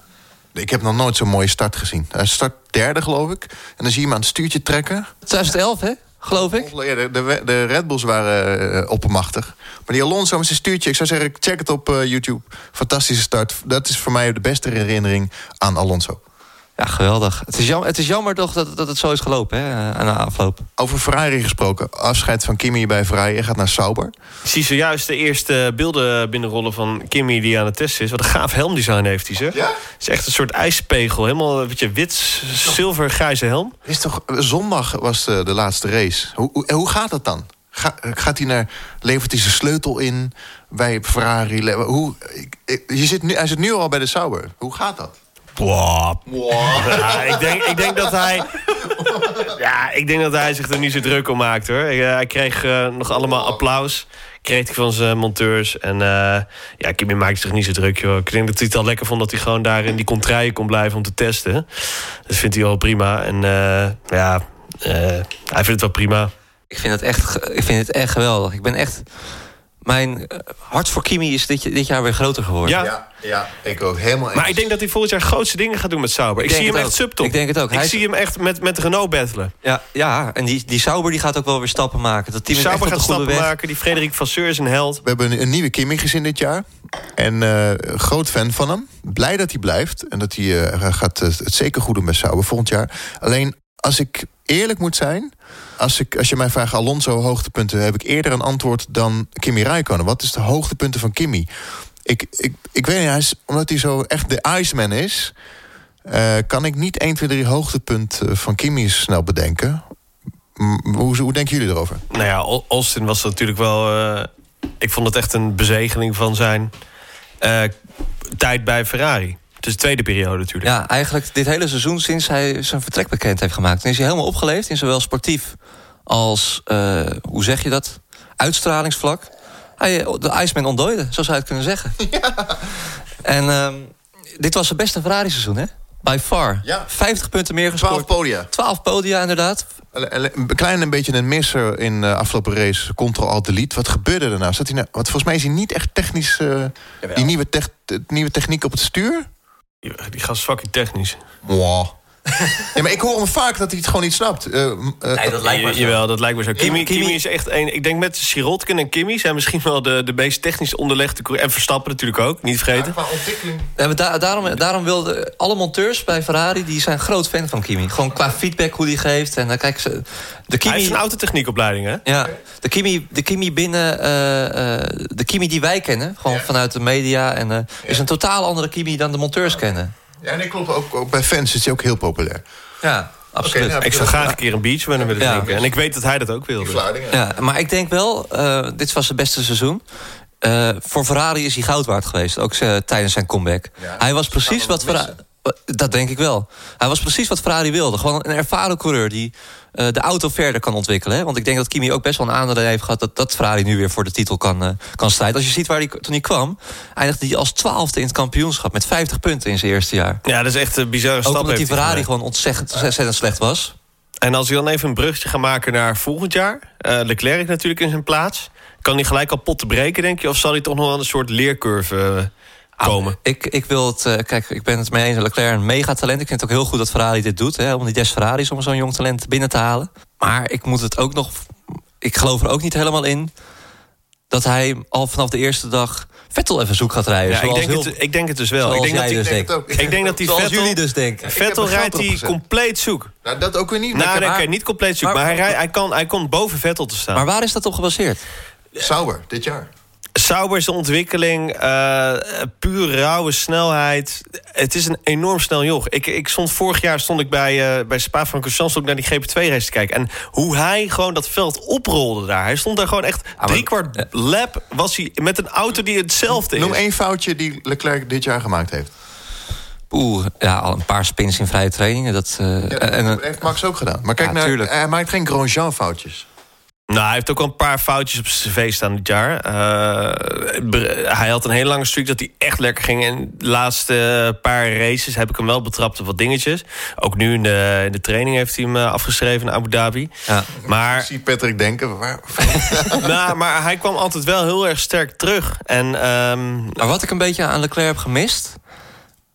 Ik heb nog nooit zo'n mooie start gezien. Hij start derde, geloof ik. En dan zie je hem aan het stuurtje trekken. 2011, hè? Geloof ik. De, de, de Red Bulls waren eh, oppermachtig. Maar die Alonso met zijn stuurtje, ik zou zeggen, check het op eh, YouTube. Fantastische start. Dat is voor mij de beste herinnering aan Alonso. Ja, geweldig. Het is jammer, het is jammer toch dat, dat het zo is gelopen, hè? Aan de afloop. Over Ferrari gesproken. Afscheid van Kimi bij Ferrari. Hij gaat naar Sauber. Ik zie zojuist de eerste beelden binnenrollen van Kimmy die aan het testen is. Wat een gaaf helmdesign heeft hij, zeg. Ja? Het is echt een soort ijspegel. Helemaal een beetje wit, zilver, grijze helm. Is toch, zondag was de, de laatste race. Hoe, hoe, hoe gaat dat dan? Ga- gaat hij naar, levert hij zijn sleutel in bij Ferrari? Hoe, ik- ik- je zit nu, hij zit nu al bij de Sauber. Hoe gaat dat? Wow. Ja, ik, denk, ik denk dat hij. Ja, ik denk dat hij zich er niet zo druk om maakt hoor. Eh, Hij kreeg eh, nog allemaal applaus. Kreeg hij van zijn monteurs. En eh ja, Kimi maakt zich niet zo druk joh. Ik denk dat hij het al lekker vond dat hij gewoon daar in die contraien kon blijven om te testen. Dat vindt hij wel prima. En ja, hij vindt het wel prima. Ik vind het echt, ik vind het echt geweldig. Ik ben echt... Mijn eh, hart voor Kimi is dit, dit jaar weer groter geworden. Ja. ja, ik ook. Helemaal Maar ik denk dat hij volgend jaar grootste dingen gaat doen met Sauber. Ik, zie hem het echt ook. subtop. Ik denk het ook. Ik Hij zie is- hem echt met, met Renault battelen. Ja, ja, en die, die Sauber die gaat ook wel weer stappen maken. Dat team echt Sauber gaat stappen weg. maken. Die Frederik Vasseur is een held. We hebben een, een nieuwe Kimi gezien dit jaar. En eh, groot fan van hem. Blij dat hij blijft. En dat hij eh, gaat het, het zeker goed doen met Sauber volgend jaar. Alleen, als ik eerlijk moet zijn... Als, ik, als je mij vraagt Alonso hoogtepunten... heb ik eerder een antwoord dan Kimi Räikkönen. Wat is de hoogtepunten van Kimi? Ik, ik, ik weet niet, hij is, omdat hij zo echt de Iceman is... eh, kan ik niet 1, 2, 3 hoogtepunt eh, van Kimi snel bedenken. Hoe, hoe denken jullie erover? Nou ja, Au- Austin was natuurlijk wel... eh, ik vond het echt een bezegeling van zijn tijd bij Ferrari. De tweede periode natuurlijk. Ja, eigenlijk dit hele seizoen sinds hij zijn vertrek bekend heeft gemaakt. Dan is hij helemaal opgeleefd in zowel sportief als, eh, hoe zeg je dat, uitstralingsvlak. Hij, eh, de Iceman ontdooide, zo zou je het kunnen zeggen. En ehm, dit was zijn beste Ferrari-seizoen, hè? By far. Ja. 50 punten meer 12 gescoord. podia. 12 podia, inderdaad. Een klein een beetje een misser in de afgelopen race. Ctrl-Alt-Delete. Wat gebeurde er nou? Zat hij nou? Want volgens mij is hij niet echt technisch... eh, die nieuwe, tech, nieuwe techniek op het stuur? Die, gast is fucking technisch. Ja, maar ik hoor hem vaak dat hij het gewoon niet snapt. Uh, uh, nee, dat lijkt me zo. Jawel, dat lijkt me zo. Kimi, Kimi- Kimi is echt een. Ik denk met Sirotkin en Kimi zijn misschien wel de, de meest technisch onderlegde. En Verstappen natuurlijk ook, niet vergeten. qua ontwikkeling. Ja, maar da- daarom, daarom wilden alle monteurs bij Ferrari... die zijn groot fan van Kimi. Gewoon qua feedback hoe die geeft. En dan kijken ze... De Hij heeft Kimi, een autotechniekopleiding, hè? ja, de Kimi, de Kimi binnen... eh, eh, de Kimi die wij kennen, gewoon Ja. vanuit de media... En, eh, is een totaal andere Kimi dan de monteurs kennen. Ja, nee, klopt. Ook, ook bij fans is hij ook heel populair. Ja, absoluut. nou, Ik zou graag een keer een beach willen Ja. drinken. En ik weet dat hij dat ook wilde. Vlaardingen. Ja, maar ik denk wel, eh, dit was het beste seizoen. Eh, voor Ferrari is hij goud waard geweest, ook eh, tijdens zijn comeback. Ja, hij was precies wat Ferrari... Dat denk ik wel. Hij was precies wat Ferrari wilde. Gewoon een ervaren coureur die de auto verder kan ontwikkelen. Hè? Want ik denk dat Kimi ook best wel een aandeel heeft gehad... dat, dat Ferrari nu weer voor de titel kan, eh, kan strijden. Als je ziet waar hij toen hij kwam... eindigde hij als twaalfde in het kampioenschap... met 50 punten in zijn eerste jaar. Ja, dat is echt een bizarre Ook stap. omdat die Ferrari gewoon ontzettend, ontzettend slecht was. En als we dan even een bruggetje gaan maken naar volgend jaar. eh, Leclerc natuurlijk in zijn plaats. Kan hij gelijk al pot te breken, denk je? Of zal hij toch nog wel een soort leercurve eh, komen? Ik, ik wil het, eh, kijk, ik ben het mee eens. Leclerc een megatalent. Ik vind het ook heel goed dat Ferrari dit doet. Hè, om die des Ferraris om zo'n jong talent binnen te halen. Maar ik moet het ook nog. Ik geloof er ook niet helemaal in dat hij al vanaf de eerste dag Vettel even zoek gaat rijden. Ja, ik, denk heel- het, ik denk het dus wel. Ik denk dat dus Ik denk ook. ik denk dat die Zoals Vettel, jullie dus denken. Vettel rijdt hij compleet zoek. Nou, dat ook weer niet. Nou, Lekker nee, niet compleet zoek. maar- Maar, hij, rijdt- hij, kan, hij komt boven Vettel te staan. Maar waar is dat op gebaseerd? Sauber, dit jaar. Sauber zijn ontwikkeling, eh puur rauwe snelheid. Het is een enorm snel joch. Ik, ik stond vorig jaar stond ik bij, eh bij Spa-Francorchamps stond ik naar die GP2-race te kijken. En hoe hij gewoon dat veld oprolde daar. Hij stond daar gewoon echt maar- driekwart lap was hij met een auto die hetzelfde is. Noem één foutje die Leclerc dit jaar gemaakt heeft. Oeh, ja, al een paar spins in vrije trainingen. Dat, eh, Ja, dat heeft Max ook gedaan. Maar kijk, Ja, naar, tuurlijk. hij maakt geen Grosjean foutjes. Nou, hij heeft ook wel een paar foutjes op zijn cv staan dit jaar. Eh, hij had een hele lange streak dat hij echt lekker ging. En de laatste paar races heb ik hem wel betrapt op wat dingetjes. Ook nu in de, in de training heeft hij hem eh, afgeschreven in Abu Dhabi. ja. Ik Maar, zie Patrick denken, waar, nou, maar hij kwam altijd wel heel erg sterk terug. En ehm, Maar wat ik een beetje aan Leclerc heb gemist...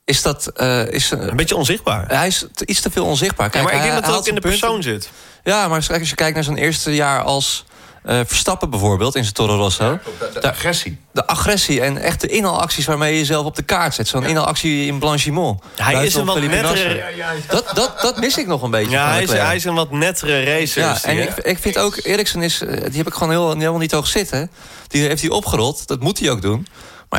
is dat... eh, is, een beetje onzichtbaar. hij is iets te veel onzichtbaar. Ja, maar ik hij- denk dat hij het ook in de persoon punten. zit. Ja, maar als je kijkt naar zijn eerste jaar als eh, Verstappen bijvoorbeeld... in zijn Toro Rosso... de, agressie. de agressie en echt de inhaalacties waarmee je jezelf op de kaart zet. Zo'n inhaalactie in Blanchimont. Hij is een wat nettere- Nasser. ja, ja. Dat, dat, dat mis ik nog een beetje Ja, van hij is, hij is een wat nettere racer. Ja, die, en ik, ik vind ook, Eriksen is, eh, die heb ik gewoon heel, helemaal niet hoog zitten. Die heeft hij opgerold, dat moet hij ook doen.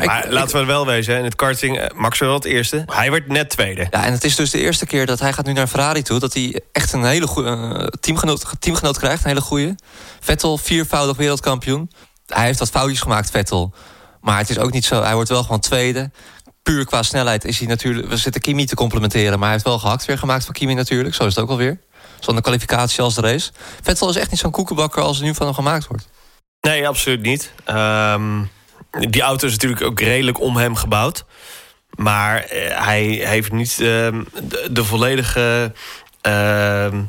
Maar, ik, laten we wel wezen, in het karting, eh, Max wel het eerste. Hij werd net tweede. Ja, en het is dus de eerste keer dat hij gaat nu naar Ferrari toe... dat hij echt een hele goede teamgenoot, teamgenoot krijgt, een hele goede. Vettel, viervoudig wereldkampioen. Hij heeft wat foutjes gemaakt, Vettel. Maar het is ook niet zo, hij wordt wel gewoon tweede. Puur qua snelheid is hij natuurlijk... We zitten Kimi te complimenteren, maar hij heeft wel gehakt weer gemaakt van Kimi natuurlijk. Zo is het ook alweer. Zowel de kwalificatie als de race. Vettel is echt niet zo'n koekenbakker als er nu van hem gemaakt wordt. Nee, absoluut niet. Ehm, die auto is natuurlijk ook redelijk om hem gebouwd. Maar eh, hij heeft niet ehm, de, de volledige. ehm,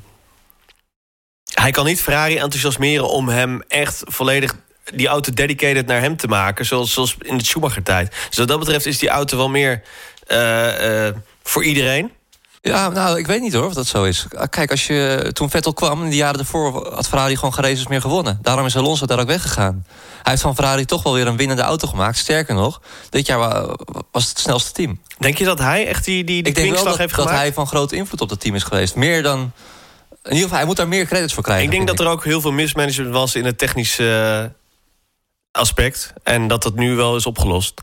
hij kan niet Ferrari enthousiasmeren om hem echt volledig die auto dedicated naar hem te maken. Zoals, zoals in de Schumacher-tijd. Dus wat dat betreft is die auto wel meer eh, eh, voor iedereen. Ja, nou, ik weet niet hoor of dat zo is. Kijk, als je, toen Vettel kwam, in de jaren daarvoor... had Ferrari gewoon geen races meer gewonnen. Daarom is Alonso daar ook weggegaan. Hij heeft van Ferrari toch wel weer een winnende auto gemaakt. Sterker nog, dit jaar wa- was het snelste team. Denk je dat hij echt die, die, die ik denk wel dat, heeft dat gemaakt? hij van grote invloed op dat team is geweest. Meer dan... In ieder geval, hij moet daar meer credits voor krijgen. Ik denk dat er ook heel veel mismanagement was in het technische eh, aspect. En dat dat nu wel is opgelost.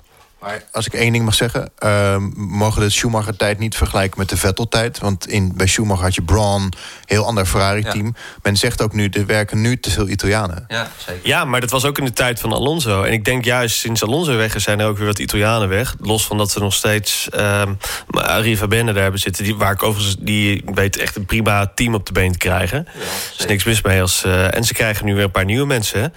Maar als ik één ding mag zeggen... ehm, mogen de Schumacher-tijd niet vergelijken met de Vettel-tijd. Want in, bij Schumacher had je Braun, heel ander Ferrari-team. Men zegt ook nu, er werken nu te veel Italianen. Ja, zeker. Ja, maar dat was ook in de tijd van Alonso. En ik denk juist sinds Alonso weg is, zijn er ook weer wat Italianen weg. Los van dat ze nog steeds ehm Riva Bene daar hebben zitten. Die, waar ik overigens, die weet echt een prima team op de been te krijgen. Er is niks mis mee. Als, eh, en ze krijgen nu weer een paar nieuwe mensen. hè.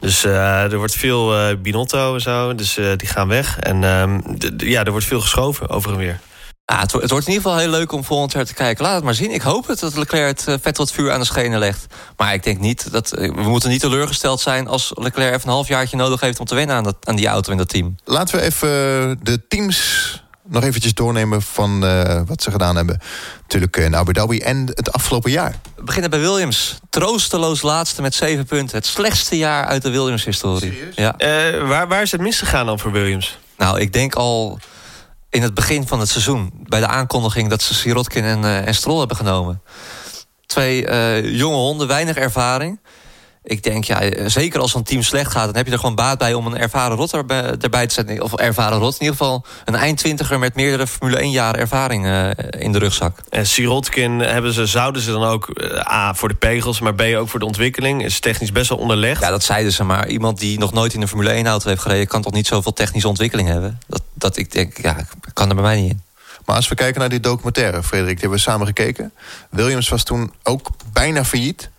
Dus eh, er wordt veel eh, Binotto en zo. Dus eh, die gaan weg. En ehm, d- d- ja, er wordt veel geschoven over en weer. Ja, het, wo- het wordt in ieder geval heel leuk om volgend jaar te kijken. Laat het maar zien. Ik hoop het dat Leclerc het eh, vet wat vuur aan de schenen legt. Maar ik denk niet dat... eh, We moeten niet teleurgesteld zijn als Leclerc even een halfjaartje nodig heeft... om te wennen aan, dat, aan die auto en dat team. Laten we even de teams nog eventjes doornemen van uh, wat ze gedaan hebben. Natuurlijk in Abu Dhabi en het afgelopen jaar. We beginnen bij Williams. Troosteloos laatste met zeven punten. Het slechtste jaar uit de Williams-historie. Ja. Uh, waar, waar is het misgegaan dan voor Williams? Nou, ik denk al in het begin van het seizoen... bij de aankondiging dat ze Sirotkin en, uh, en Stroll hebben genomen. Twee jonge honden, weinig ervaring ik denk, ja, zeker als zo'n team slecht gaat... dan heb je er gewoon baat bij om een ervaren rot erbij te zetten. Of ervaren rot, in ieder geval een eindtwintiger... met meerdere Formule 1 jaar ervaring uh, in de rugzak. En Sirotkin hebben ze, zouden ze dan ook... Uh, A, voor de pegels, maar B, ook voor de ontwikkeling. Is technisch best wel onderlegd. Ja, dat zeiden ze, maar iemand die nog nooit in een Formule 1-auto heeft gereden... kan toch niet zoveel technische ontwikkeling hebben? Dat, dat ik denk, ja, kan er bij mij niet in. Maar als we kijken naar die documentaire, Frederik, die hebben we samen gekeken. Williams was toen ook bijna failliet.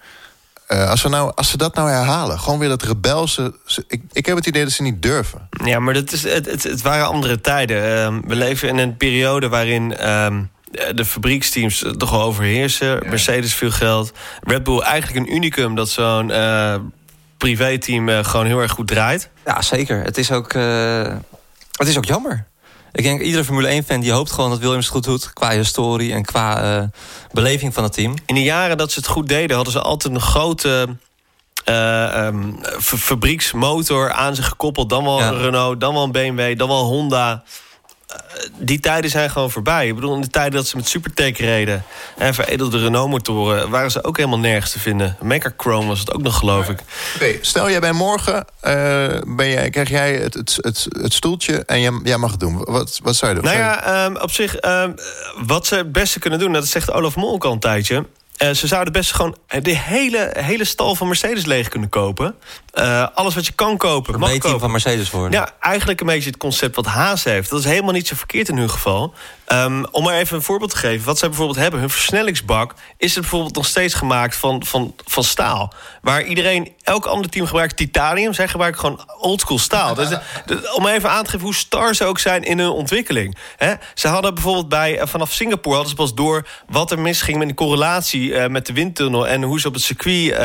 Uh, als, we nou, als ze dat nou herhalen, gewoon weer dat rebelse... Ik, ik heb het idee dat ze niet durven. Ja, maar dat is, het, het, het waren andere tijden. Uh, we leven in een periode waarin... Uh, de fabrieksteams toch wel overheersen. Ja. Mercedes veel geld. Red Bull eigenlijk een unicum dat zo'n uh, privéteam gewoon heel erg goed draait. Ja, zeker. Het is ook, het is ook jammer. Ik denk iedere Formule 1-fan die hoopt gewoon dat Williams het goed doet... qua historie en qua uh, beleving van het team. In de jaren dat ze het goed deden... hadden ze altijd een grote uh, um, fabrieksmotor aan zich gekoppeld. Dan wel ja. een Renault, dan wel een BMW, dan wel Honda die tijden zijn gewoon voorbij. Ik bedoel, in de tijden dat ze met Supertech reden... en veredelde Renault-motoren... waren ze ook helemaal nergens te vinden. Chrome was het ook nog, geloof ik. Okay, stel, jij bent morgen... Uh, ben jij, krijg jij het, het, het, het stoeltje en jij, jij, mag het doen. Wat, wat zou je doen? Nou ja, um, op zich... Um, wat ze het beste kunnen doen... dat zegt Olaf Mol al een tijdje... Uh, ze zouden best gewoon de hele, hele stal van Mercedes leeg kunnen kopen. Uh, alles wat je kan kopen, een mag kopen. van Mercedes worden. Ja, eigenlijk een beetje het concept wat Haas heeft. Dat is helemaal niet zo verkeerd in hun geval. Um, om maar even een voorbeeld te geven. Wat zij bijvoorbeeld hebben, hun versnellingsbak... is het bijvoorbeeld nog steeds gemaakt van, van, van staal. Waar iedereen, elk ander team gebruikt titanium. Zij gebruiken gewoon oldschool staal. Dus, de, om even aan te geven hoe star ze ook zijn in hun ontwikkeling. He? Ze hadden bijvoorbeeld bij, uh, vanaf Singapore... hadden ze pas door wat er misging met de correlatie... Uh, met de windtunnel en hoe ze op het circuit uh,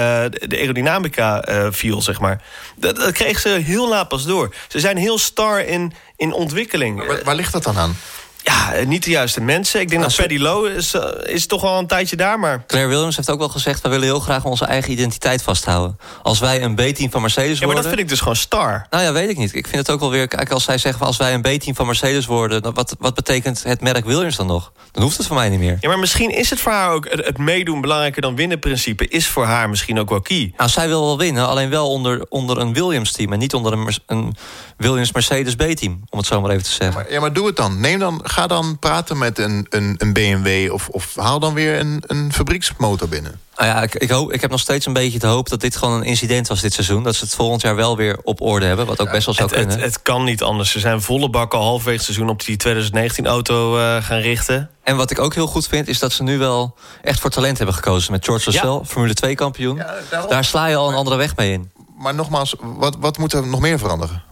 de aerodynamica viel, zeg maar. Dat, dat kregen ze heel laat pas door. Ze zijn heel star in, in ontwikkeling. Waar, waar ligt dat dan aan? Ja, niet de juiste mensen. Ik denk nou, dat Paddy Lowe is, uh, is toch wel een tijdje daar, maar... Claire Williams heeft ook wel gezegd... we willen heel graag onze eigen identiteit vasthouden. Als wij een B-team van Mercedes worden... Ja, maar dat vind ik dus gewoon star. Nou ja, weet ik niet. Ik vind het ook wel weer... Kijk, als zij zeggen, als wij een B-team van Mercedes worden... Wat, wat betekent het merk Williams dan nog? Dan hoeft het voor mij niet meer. Ja, maar misschien is het voor haar ook... het, het meedoen belangrijker dan winnen principe... is voor haar misschien ook wel key. Nou, zij wil wel winnen, alleen wel onder, onder een Williams-team... en niet onder een, een Williams-Mercedes B-team, om het zo maar even te zeggen. Ja maar, ja, maar doe het dan. Neem dan. Ga dan praten met een, een, een BMW of, of haal dan weer een, een fabrieksmotor binnen? Nou ja, ik, ik, hoop, ik heb nog steeds een beetje de hoop dat dit gewoon een incident was dit seizoen. Dat ze het volgend jaar wel weer op orde hebben, wat ook best wel zou het, kunnen. Het, het, kan niet anders. Ze zijn volle bak al halverwege het seizoen op die 2019-auto uh, gaan richten. En wat ik ook heel goed vind, is dat ze nu wel echt voor talent hebben gekozen. Met George Russell, ja. Formule 2-kampioen. Ja, Daar sla je al een andere weg mee in. Maar nogmaals, wat, wat moet er nog meer veranderen?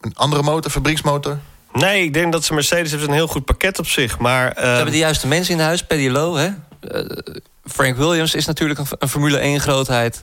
Een andere motor, fabrieksmotor? Nee, ik denk dat ze Mercedes heeft een heel goed pakket op zich. Maar. Ze hebben de juiste mensen in huis. Paddy Lowe, hè? Uh, Frank Williams is natuurlijk een, een Formule 1-grootheid.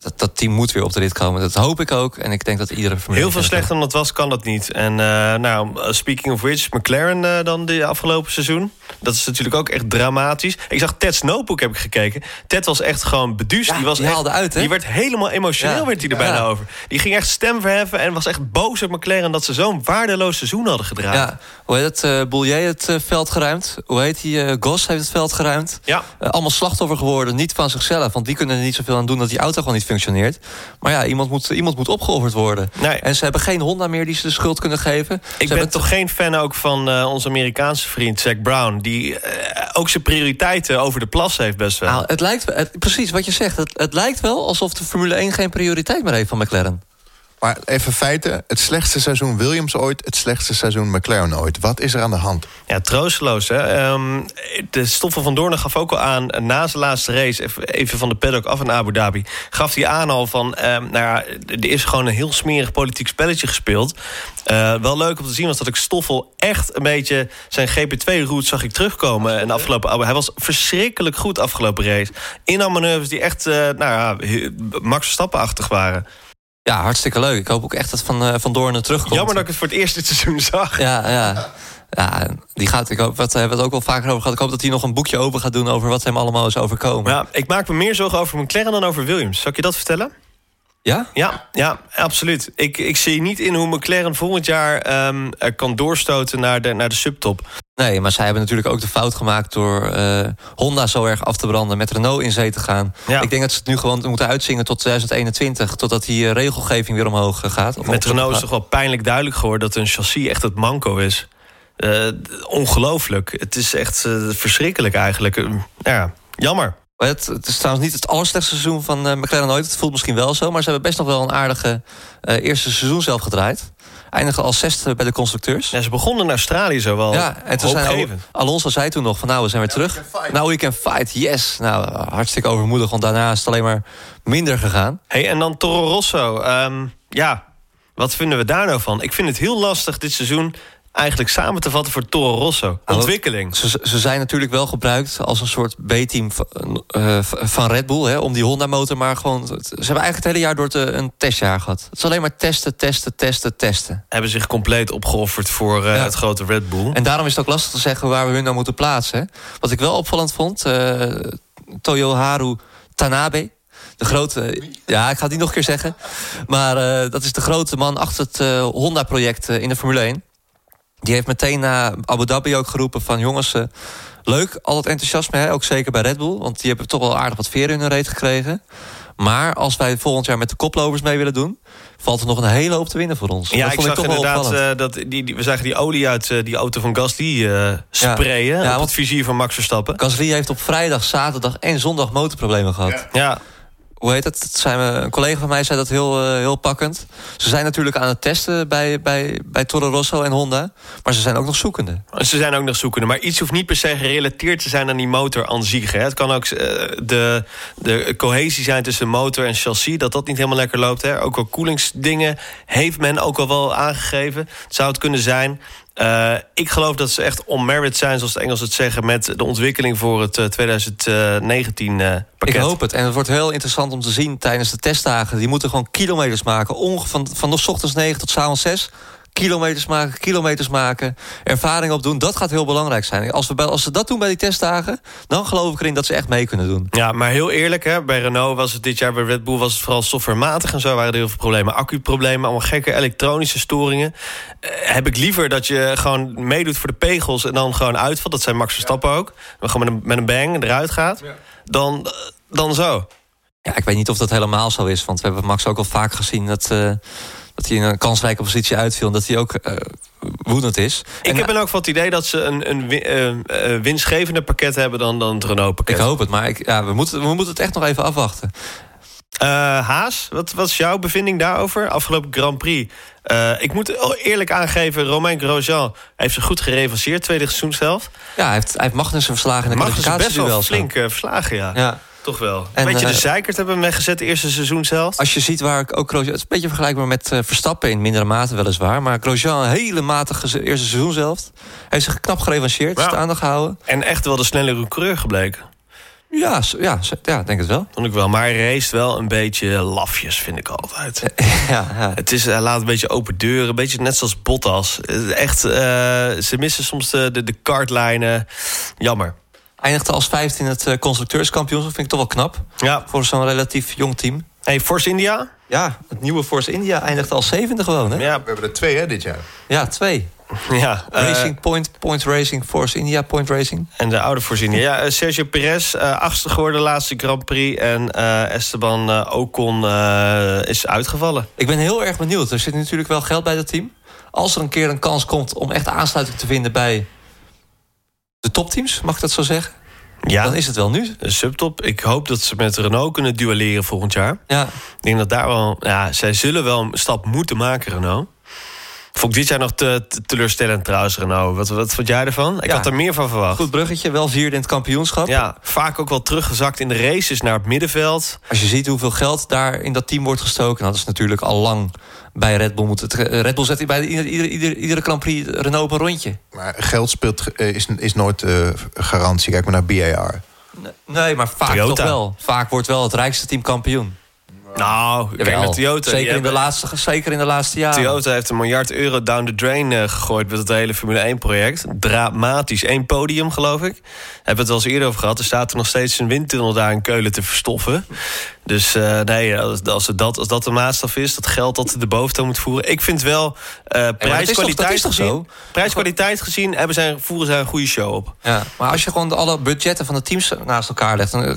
Dat, dat team moet weer op de rit komen. Dat hoop ik ook. En ik denk dat iedere Heel veel slechter dan het was, kan dat niet. En uh, nou, speaking of which, McLaren uh, dan de afgelopen seizoen. Dat is natuurlijk ook echt dramatisch. Ik zag Ted's notebook, heb ik gekeken. Ted was echt gewoon beduust. Ja, die, was die echt, uit, hè? Die werd helemaal emotioneel, ja. werd hij er bijna ja. over. Die ging echt stem verheffen en was echt boos op McLaren... dat ze zo'n waardeloos seizoen hadden gedraaid. Ja, hoe heet het? Uh, Boulier het veld geruimd. Hoe heet hij? Gos heeft het veld geruimd. Ja. allemaal slachtoffer geworden, niet van zichzelf. Want die kunnen er niet zoveel aan doen dat die auto gewoon niet functioneert. Maar ja, iemand moet, iemand moet opgeofferd worden. Nee. En ze hebben geen Honda meer die ze de schuld kunnen geven. Ik ze ben toch geen fan ook van onze Amerikaanse vriend Zack Brown... die ook zijn prioriteiten over de plas heeft best wel. Nou, het lijkt, het, precies wat je zegt. Het, het lijkt wel alsof de Formule 1 geen prioriteit meer heeft van McLaren. Maar even feiten, het slechtste seizoen Williams ooit... het slechtste seizoen McLaren ooit. Wat is er aan de hand? Ja, troosteloos. Hè? Um, de Stoffel van Doornen gaf ook al aan... na zijn laatste race, even van de paddock af in Abu Dhabi... gaf hij aan al van... Um, nou ja, er is gewoon een heel smerig politiek spelletje gespeeld. Uh, wel leuk om te zien was dat ik Stoffel echt een beetje... zijn GP2-route zag ik terugkomen in de afgelopen Hij was verschrikkelijk goed afgelopen race. Inhaalmanoeuvres die echt, uh, nou ja, Max Verstappen-achtig waren. Ja, hartstikke leuk. Ik hoop ook echt dat Van, uh, van Doorn terugkomt. Jammer dat ik het voor het eerst dit seizoen zag. Ja, ja. Ja, die gaat, ik hoop, wat hebben we het ook wel vaker over gehad. Ik hoop dat hij nog een boekje open gaat doen over wat hem allemaal is overkomen. Ja, ik maak me meer zorgen over McLaren dan over Williams. Zal ik je dat vertellen? Ja? Ja, ja absoluut. Ik, ik zie niet in hoe McLaren volgend jaar um, kan doorstoten naar de, naar de subtop. Nee, maar zij hebben natuurlijk ook de fout gemaakt... door uh, Honda zo erg af te branden, met Renault in zee te gaan. Ja. Ik denk dat ze het nu gewoon moeten uitzingen tot 2021... totdat die uh, regelgeving weer omhoog gaat. Of met Renault is toch wel pijnlijk duidelijk geworden... dat een chassis echt het manco is. Uh, ongelooflijk. Het is echt verschrikkelijk eigenlijk. ja, jammer. Het, het, is trouwens niet het allerslechtste seizoen van uh, McLaren ooit. Het voelt misschien wel zo, maar ze hebben best nog wel een aardige uh, eerste seizoen zelf gedraaid. Eindigen als zesde bij de constructeurs. Ja, ze begonnen in Australië zo wel. Ja, en toen zijn Alonso zei toen nog van nou, we zijn weer terug. Nou, we can fight, yes. Nou, hartstikke overmoedig, want daarna is het alleen maar minder gegaan. hey, en dan Toro Rosso. Um, ja, wat vinden we daar nou van? Ik vind het heel lastig dit seizoen eigenlijk samen te vatten voor Toro Rosso? Ontwikkeling. Ze, ze zijn natuurlijk wel gebruikt als een soort B-team van, uh, van Red Bull... Hè, om die Honda-motor, maar gewoon... Ze hebben eigenlijk het hele jaar door te, een testjaar gehad. Het is alleen maar testen, testen, testen, testen. Hebben zich compleet opgeofferd voor uh, ja. het grote Red Bull. En daarom is het ook lastig te zeggen waar we hun nou moeten plaatsen. Wat ik wel opvallend vond... Uh, Toyoharu Tanabe, de grote. Ja, ik ga het niet nog een keer zeggen. Maar uh, dat is de grote man achter het uh, Honda-project uh, in de Formule 1. Die heeft meteen na Abu Dhabi ook geroepen van... jongens, uh, leuk, al het enthousiasme, hè, ook zeker bij Red Bull... want die hebben toch wel aardig wat veer in hun reet gekregen. Maar als wij volgend jaar met de koplovers mee willen doen... valt er nog een hele hoop te winnen voor ons. Ja, ik zag ik inderdaad uh, dat die, die, we zagen die olie uit uh, die auto van Gasly uh, sprayen... Ja, ja, op het vizier van Max Verstappen. Gasly heeft op vrijdag, zaterdag en zondag motorproblemen gehad. ja. ja hoe heet het? Zijn we, een collega van mij zei dat heel, uh, heel pakkend. Ze zijn natuurlijk aan het testen bij, bij, bij Toro Rosso en Honda. Maar ze zijn ook nog zoekende. Ze zijn ook nog zoekende. Maar iets hoeft niet per se gerelateerd te zijn aan die motor aan zich. Het kan ook uh, de, de cohesie zijn tussen motor en chassis. Dat dat niet helemaal lekker loopt. Hè. Ook al koelingsdingen heeft men ook al wel aangegeven. Het zou het kunnen zijn. Uh, ik geloof dat ze echt on merit zijn, zoals de Engels het zeggen... met de ontwikkeling voor het uh, 2019 uh, pakket. Ik hoop het. En het wordt heel interessant om te zien tijdens de testdagen. Die moeten gewoon kilometers maken. Van, van de ochtends 9 tot s avonds 6 kilometers maken, kilometers maken, ervaring opdoen. Dat gaat heel belangrijk zijn. Als, we bij, als ze dat doen bij die testdagen, dan geloof ik erin dat ze echt mee kunnen doen. Ja, maar heel eerlijk, hè, bij Renault was het dit jaar, bij Red Bull was het vooral softwarematig en zo waren er heel veel problemen. Accuproblemen, allemaal gekke elektronische storingen. Eh, heb ik liever dat je gewoon meedoet voor de pegels en dan gewoon uitvalt. Dat zijn Max Verstappen ook. Dan gewoon met een, met een bang eruit gaat. Ja. Dan, dan zo. Ja, ik weet niet of dat helemaal zo is. Want we hebben Max ook al vaak gezien dat... Uh, dat hij in een kansrijke positie uitviel... en dat hij ook uh, woedend is. Ik en, heb ook wel het idee dat ze een, een uh, winstgevender pakket hebben... dan, dan het Renault-pakket. Ik hoop het, maar ik, ja, we, moeten, we moeten het echt nog even afwachten. Uh, Haas, wat was jouw bevinding daarover? Afgelopen Grand Prix. Uh, ik moet eerlijk aangeven, Romain Grosjean heeft zich goed gerevanceerd, tweede seizoenshelft. Ja, hij heeft, hij heeft Magnussen verslagen in de kwalificatie best wel flink uh, verslagen, ja. ja. Toch wel. Een beetje de zeikert hebben we weggezet, de eerste seizoen zelf. Als je ziet waar ik ook Grosjean... Het is een beetje vergelijkbaar met Verstappen in mindere mate weliswaar. Maar Grosjean, een hele matige eerste seizoen zelf. Heeft zich knap gerevanceerd, ja. staande gehouden. En echt wel de snelle coureur gebleken. Ja, ja, ja, denk het wel. Vond ik wel. Maar hij race wel een beetje lafjes, vind ik altijd. Ja, ja. Het is, hij laat een beetje open deuren. Een beetje net zoals Bottas. Echt, uh, ze missen soms de, de, de kartlijnen. Jammer. Eindigde als vijfde in het uh, constructeurskampioenschap. Vind ik toch wel knap. Ja. Voor zo'n relatief jong team. Hey, Force India? Ja, het nieuwe Force India eindigt als zevende gewoon. Hè? Ja, we hebben er twee hè, dit jaar. Ja, twee. Ja, Racing uh, Point, Point Racing, Force India, Point Racing. En de oude Force India. Ja, uh, Sergio Perez, uh, achtste geworden, laatste Grand Prix. En Esteban Ocon is uitgevallen. Ik ben heel erg benieuwd. Er zit natuurlijk wel geld bij dat team. Als er een keer een kans komt om echt aansluiting te vinden bij de topteams, mag ik dat zo zeggen? Ja, dan is het wel nu. Een subtop. Ik hoop dat ze met Renault kunnen duelleren volgend jaar. Ja. Ik denk dat daar wel. Ja, zij zullen wel een stap moeten maken, Renault. Vond ik dit jaar nog te, te teleurstellend trouwens, Renault. Wat, wat vond jij ervan? Ik ja, had er meer van verwacht. Goed bruggetje, wel vierde in het kampioenschap. Ja, vaak ook wel teruggezakt in de races naar het middenveld. Als je ziet hoeveel geld daar in dat team wordt gestoken... dat is natuurlijk al lang bij Red Bull. Moet het, Red Bull zet bij iedere, iedere, iedere, Grand Prix Renault op een rondje. Maar geld speelt, is, is nooit uh, garantie. Kijk maar naar BAR. Nee, maar vaak Toyota. toch wel. Vaak wordt wel het rijkste team kampioen. Nou, kijk naar Toyota. Zeker in, de laatste, zeker in de laatste jaren. Toyota heeft een miljard euro down the drain eh, gegooid met het hele Formule 1 project. Dramatisch. Eén podium, geloof ik. Hebben we het wel eens eerder over gehad. Er staat er nog steeds een windtunnel daar in Keulen te verstoffen. Dus eh, nee, als, als, dat, als dat de maatstaf is, dat geld dat de boventoon moet voeren. Ik vind wel, dat prijskwaliteit gezien, prijskwaliteit gezien hebben zij, voeren zij een goede show op. Ja, maar als je gewoon de, alle budgetten van de teams naast elkaar legt... dan eh,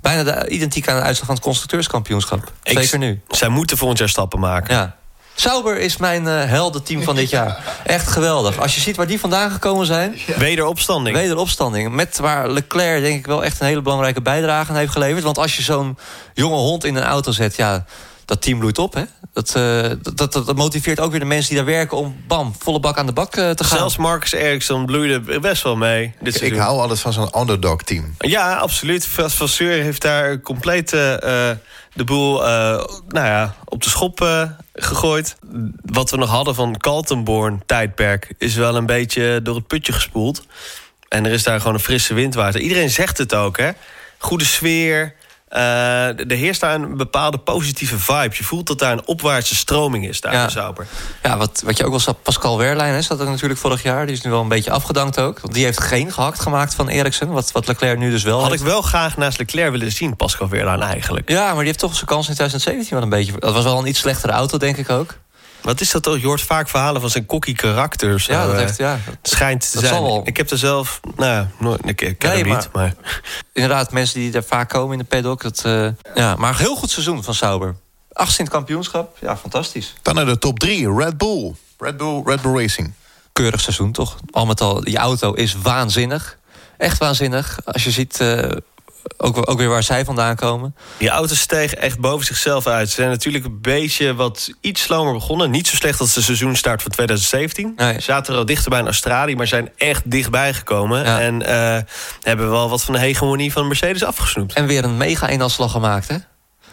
bijna de, identiek aan de uitslag van het constructeurskampioenschap. Ik- Zeker nu. Zij moeten volgend jaar stappen maken. Ja. Sauber is mijn eh heldenteam van dit jaar. Echt geweldig. Als je ziet waar die vandaan gekomen zijn... Wederopstanding. Wederopstanding. Met waar Leclerc denk ik wel echt een hele belangrijke bijdrage aan heeft geleverd. Want als je zo'n jonge hond in een auto zet... ja, dat team bloeit op, hè? Dat, eh, dat, dat, dat motiveert ook weer de mensen die daar werken... om bam, volle bak aan de bak eh, te gaan. Zelfs Marcus Ericsson bloeide best wel mee. Dit Ik seizoen. hou altijd van zo'n underdog-team. Ja, absoluut. Vasseur heeft daar compleet eh, de boel eh, nou ja, op de schop eh, gegooid. Wat we nog hadden van Kaltenborn-tijdperk... is wel een beetje door het putje gespoeld. En er is daar gewoon een frisse windwater. Iedereen zegt het ook, hè? Goede sfeer. Eh, er heerst daar een bepaalde positieve vibe. Je voelt dat daar een opwaartse stroming is daar Ja. in Sauber. Ja, wat, wat je ook wel zag, Pascal Wehrlein hè, zat er natuurlijk vorig jaar. Die is nu wel een beetje afgedankt ook. Want die heeft geen gehakt gemaakt van Ericsson. Wat, wat Leclerc nu dus wel Had ik wel graag naast Leclerc willen zien, Pascal Weerlaan eigenlijk. Ja, maar die heeft toch zijn kans in 2017 wel een beetje... Dat was wel een iets slechtere auto, denk ik ook. Wat is dat toch? Je hoort vaak verhalen van zijn cocky karakter. of zo, Ja, dat eh. heeft... Ja, schijnt te Dat zijn. Ik heb er zelf, nou ja, nooit, ik, ik ken Nee, hem niet, maar... inderdaad, mensen die daar vaak komen in de paddock. Dat, eh, ja, maar een heel goed seizoen van Sauber. Achtste in het kampioenschap. Ja, fantastisch. Dan naar de top 3, Red Bull. Red Bull, Red Bull Racing. Keurig seizoen, toch? Al met al, die auto is waanzinnig. Echt waanzinnig. Als je ziet... eh, ook, ook weer waar zij vandaan komen. Die auto steeg echt boven zichzelf uit. Ze zijn natuurlijk een beetje wat iets slomer begonnen. Niet zo slecht als de seizoenstart van 2017. Nee. Ze zaten er al dichterbij in Australië, maar zijn echt dichtbij gekomen. Ja. En eh, hebben wel wat van de hegemonie van Mercedes afgesnoept. En weer een mega eendagsslag gemaakt, hè?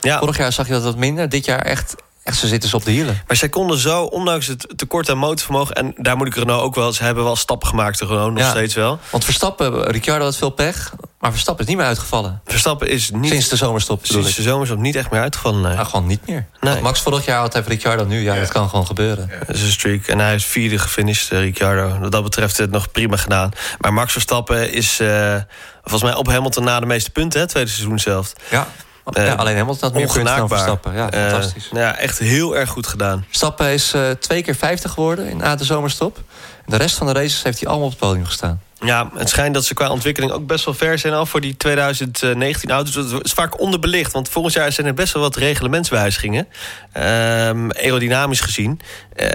Ja. Vorig jaar zag je dat wat minder. Dit jaar echt, echt ze zitten ze op de hielen. Maar zij konden zo, ondanks het tekort aan motorvermogen... en daar moet ik Renault ook wel... ze hebben wel stappen gemaakt, de Renault nog Ja. steeds wel. Want Verstappen, Ricciardo had veel pech. Maar Verstappen is niet meer uitgevallen. Verstappen is niet... Sinds de zomerstop sinds ik. de zomers ook niet echt meer uitgevallen. Nee. Nou, gewoon niet meer. Nee. Max vorig jaar had, heeft Ricciardo nu. Ja, dat kan gewoon gebeuren. Dat is een streak. En hij is vierde gefinished, eh, Ricciardo. Wat dat betreft het nog prima gedaan. Maar Max Verstappen is eh, volgens mij op Hamilton na de meeste punten, hè, tweede seizoen zelf. Ja. Eh, ja alleen Hamilton had meer punten dan. Verstappen. Ja, fantastisch. ja, echt heel erg goed gedaan. Verstappen is twee keer 50 geworden in na de zomerstop. De rest van de races heeft hij allemaal op het podium gestaan. Ja, het schijnt dat ze qua ontwikkeling ook best wel ver zijn al voor die 2019 auto's. Dat is vaak onderbelicht, want volgend jaar zijn er best wel wat reglementswijzigingen. Ehm, aerodynamisch gezien. Eh,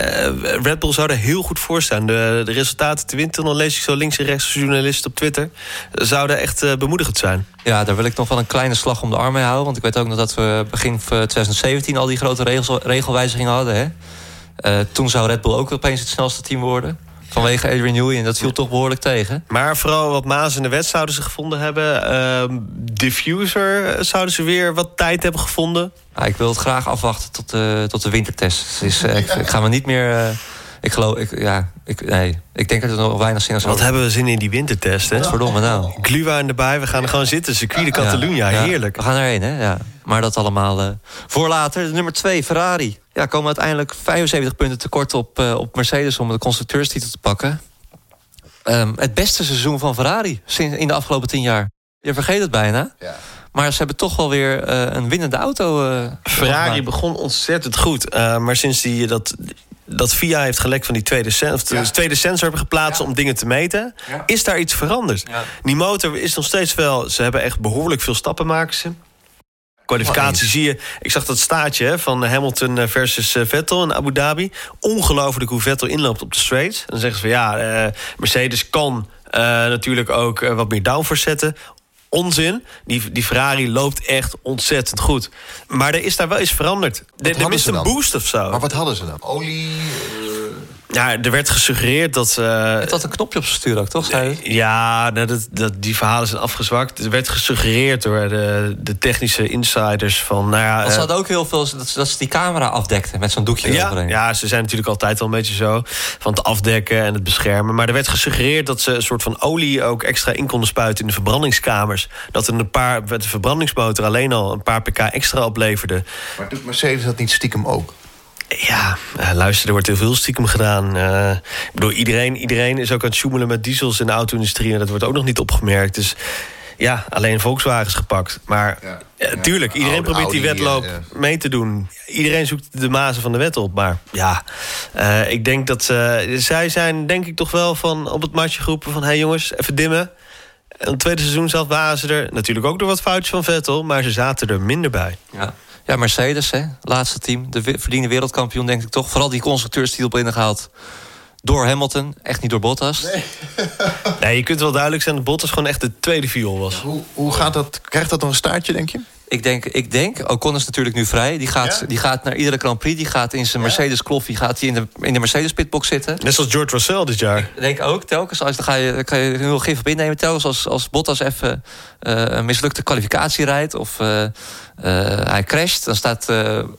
Red Bull zou er heel goed voor staan. De, de resultaten te windtunnel lees ik zo links en rechts journalisten op Twitter. Zouden echt eh, bemoedigend zijn. Ja, daar wil ik nog wel een kleine slag om de arm mee houden. Want ik weet ook nog dat we begin van 2017 al die grote regels, regelwijzigingen hadden. Hè? Eh, toen zou Red Bull ook opeens het snelste team worden. Vanwege Adrian Newey. En dat viel toch behoorlijk tegen. Maar vooral wat maas in de wet zouden ze gevonden hebben. Ehm, diffuser zouden ze weer wat tijd hebben gevonden. Ah, ik wil het graag afwachten tot de, tot de wintertest. Dus, eh, ik, ik ga me niet meer... eh, ik geloof... Ik, ja, ik, nee, ik denk dat er nog weinig zin in Wat hebben we zin in die wintertest, hè? Verdomme nou. Gluwijn erbij, we gaan er gewoon zitten. Circuit de Catalunya, Ja, heerlijk. We gaan erheen, hè? Ja. Maar dat allemaal eh, voor later. De nummer 2, Ferrari. Ja, komen uiteindelijk 75 punten tekort op, eh, op Mercedes... om de constructeurstitel te pakken. Ehm, het beste seizoen van Ferrari sinds in de afgelopen 10 jaar. Je vergeet het bijna. Ja. Maar ze hebben toch wel weer eh, een winnende auto. Ferrari begon ontzettend goed. maar sinds die, dat, dat VIA heeft gelekt van die tweede, sen of Ja. tweede sensor hebben geplaatst om dingen te meten, Ja. is daar iets veranderd. Die motor is nog steeds wel. Ze hebben echt behoorlijk veel stappen maken ze. Kwalificatie zie je. Ik zag dat staatje hè, van Hamilton eh, versus eh, Vettel in Abu Dhabi. Ongelooflijk hoe Vettel inloopt op de straights. En dan zeggen ze van ja, eh, Mercedes kan natuurlijk ook wat meer downforce zetten. Onzin. Die, die Ferrari loopt echt ontzettend goed. Maar er is daar wel iets veranderd. Er, er mist ze een dan? boost of zo. Maar wat hadden ze dan? Olie? Ja, er werd gesuggereerd dat... Uh, het had een knopje op zijn stuur ook, toch? Zei ja, nou, dat, dat, die verhalen zijn afgezwakt. Er werd gesuggereerd door de, de technische insiders van... Nou ja, ze hadden ook heel veel... Dat, dat ze die camera afdekten met zo'n doekje ja, eroverheen. Ja, ze zijn natuurlijk altijd al een beetje zo. Van het afdekken en het beschermen. Maar er werd gesuggereerd dat ze een soort van olie... ook extra in konden spuiten in de verbrandingskamers. Dat er een paar... de verbrandingsmotor alleen al een paar pk extra opleverde. Maar doet Mercedes dat niet stiekem ook? Ja, eh, luister, er wordt heel veel stiekem gedaan. Uh, ik bedoel, iedereen, iedereen is ook aan het sjoemelen met diesels in de auto-industrie... en dat wordt ook nog niet opgemerkt. Dus ja, alleen Volkswagen is gepakt. Maar ja. tuurlijk, iedereen probeert die wetloop mee te doen. Iedereen zoekt de mazen van de wet op. Maar ja, uh, ik denk dat zij zijn denk ik toch wel van op het matje geroepen... van hé hey jongens, even dimmen. En het tweede seizoen zelf waren ze er. Natuurlijk ook door wat foutjes van Vettel, maar ze zaten er minder bij. Ja. Ja, Mercedes, hè, laatste team. De verdiende wereldkampioen, denk ik toch. Vooral die constructeurstitel binnengehaald door Hamilton, echt niet door Bottas. Nee. nee, je kunt wel duidelijk zijn dat Bottas gewoon echt de tweede viool was. Hoe, hoe gaat dat? Krijgt dat nog een staartje, denk je? Ik denk, ik denk Ocon is natuurlijk nu vrij. Die gaat, die gaat naar iedere Grand Prix. Die gaat in zijn Mercedes kloffie gaat hij in de, in de Mercedes pitbox zitten. Net zoals George Russell dit jaar. Ik denk ook, telkens. Als, dan ga je, dan kan je heel gif op innemen. Telkens als, als Bottas even uh, een mislukte kwalificatie rijdt... of uh, hij crasht, dan staat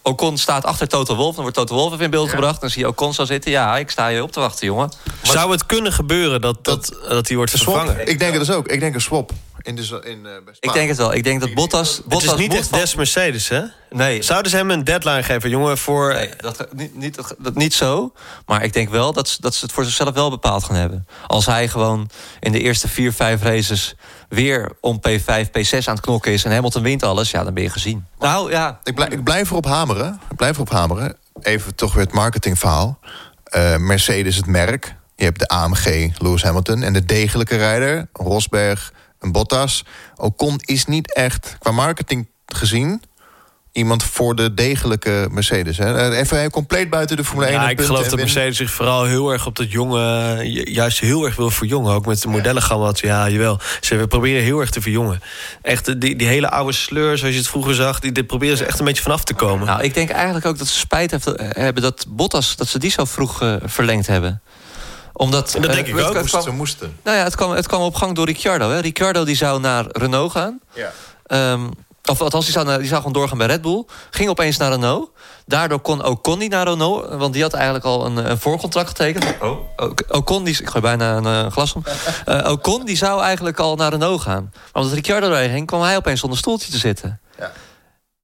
Ocon staat achter Toto Wolff. Dan wordt Toto Wolff even in beeld gebracht. Dan zie je Ocon zo zitten. Ja, ik sta je op te wachten, jongen. Zou het kunnen gebeuren dat, dat, dat, hij wordt vervangen? Ik denk het dus ook. Ik denk een swap. In de, in, uh, ik denk het wel. Ik denk dat Bottas... Bottas het is niet echt des Mercedes, hè? Nee. Zouden ze hem een deadline geven, jongen, voor... Nee, dat, niet, niet, dat, niet zo. Maar ik denk wel dat, dat ze het voor zichzelf wel bepaald gaan hebben. Als hij gewoon in de eerste vier, vijf races... weer om P5, P6 aan het knokken is... en Hamilton wint alles, ja, dan ben je gezien. nou, ja. Ik blijf, ik blijf erop hameren. Ik blijf erop hameren. Even toch weer het marketingverhaal. Uh, Mercedes het merk. Je hebt de AMG, Lewis Hamilton. En de degelijke rijder, Rosberg een Bottas. Ocon is niet echt, qua marketing gezien... iemand voor de degelijke Mercedes. Hè? Even compleet buiten de Formule 1. Ja, ik geloof dat Mercedes zich vooral heel erg op dat jonge... juist heel erg wil verjongen. Ook met de modellengamma. Ja, jawel. Ze proberen heel erg te verjongen. Echt, die, die hele oude sleur, zoals je het vroeger zag... Die, die proberen ze echt een beetje vanaf te komen. Nou, ik denk eigenlijk ook dat ze spijt hebben dat Bottas... dat ze die zo vroeg uh, verlengd hebben omdat, en dat denk uh, ik ook, kwam, ze moesten. Nou ja, het kwam, het kwam op gang door Ricciardo. Hè. Ricciardo die zou naar Renault gaan. Ja. Um, of althans, die zou, naar, die zou gewoon doorgaan bij Red Bull. Ging opeens naar Renault. Daardoor kon Ocon niet naar Renault. Want die had eigenlijk al een, een voorcontract getekend. Oh. Ocon, die, ik gooi bijna een uh, glas om. Uh, Ocon die zou eigenlijk al naar Renault gaan. Maar omdat Ricciardo erheen ging, kwam hij opeens zonder stoeltje te zitten. Ja.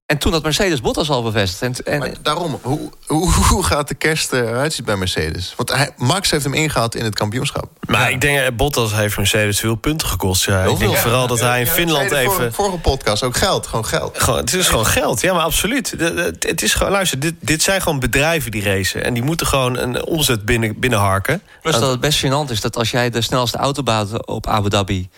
En toen had Mercedes Bottas al bevestigd. En, en... daarom, hoe, hoe, hoe, gaat de kerst eruit zien bij Mercedes? Want hij, Max heeft hem ingehaald in het kampioenschap. Maar ik denk, eh, Bottas heeft Mercedes veel punten gekost. Ja. Ik denk vooral dat hij in Finland even... Vorige, vorige podcast ook geld, gewoon geld. Gewoon, het is gewoon geld, ja, maar absoluut. Het is gewoon, luister, dit, dit zijn gewoon bedrijven die racen. En die moeten gewoon een omzet binnen, binnenharken. Plus dat het best gênant is dat als jij de snelste auto bouwt op Abu Dhabi...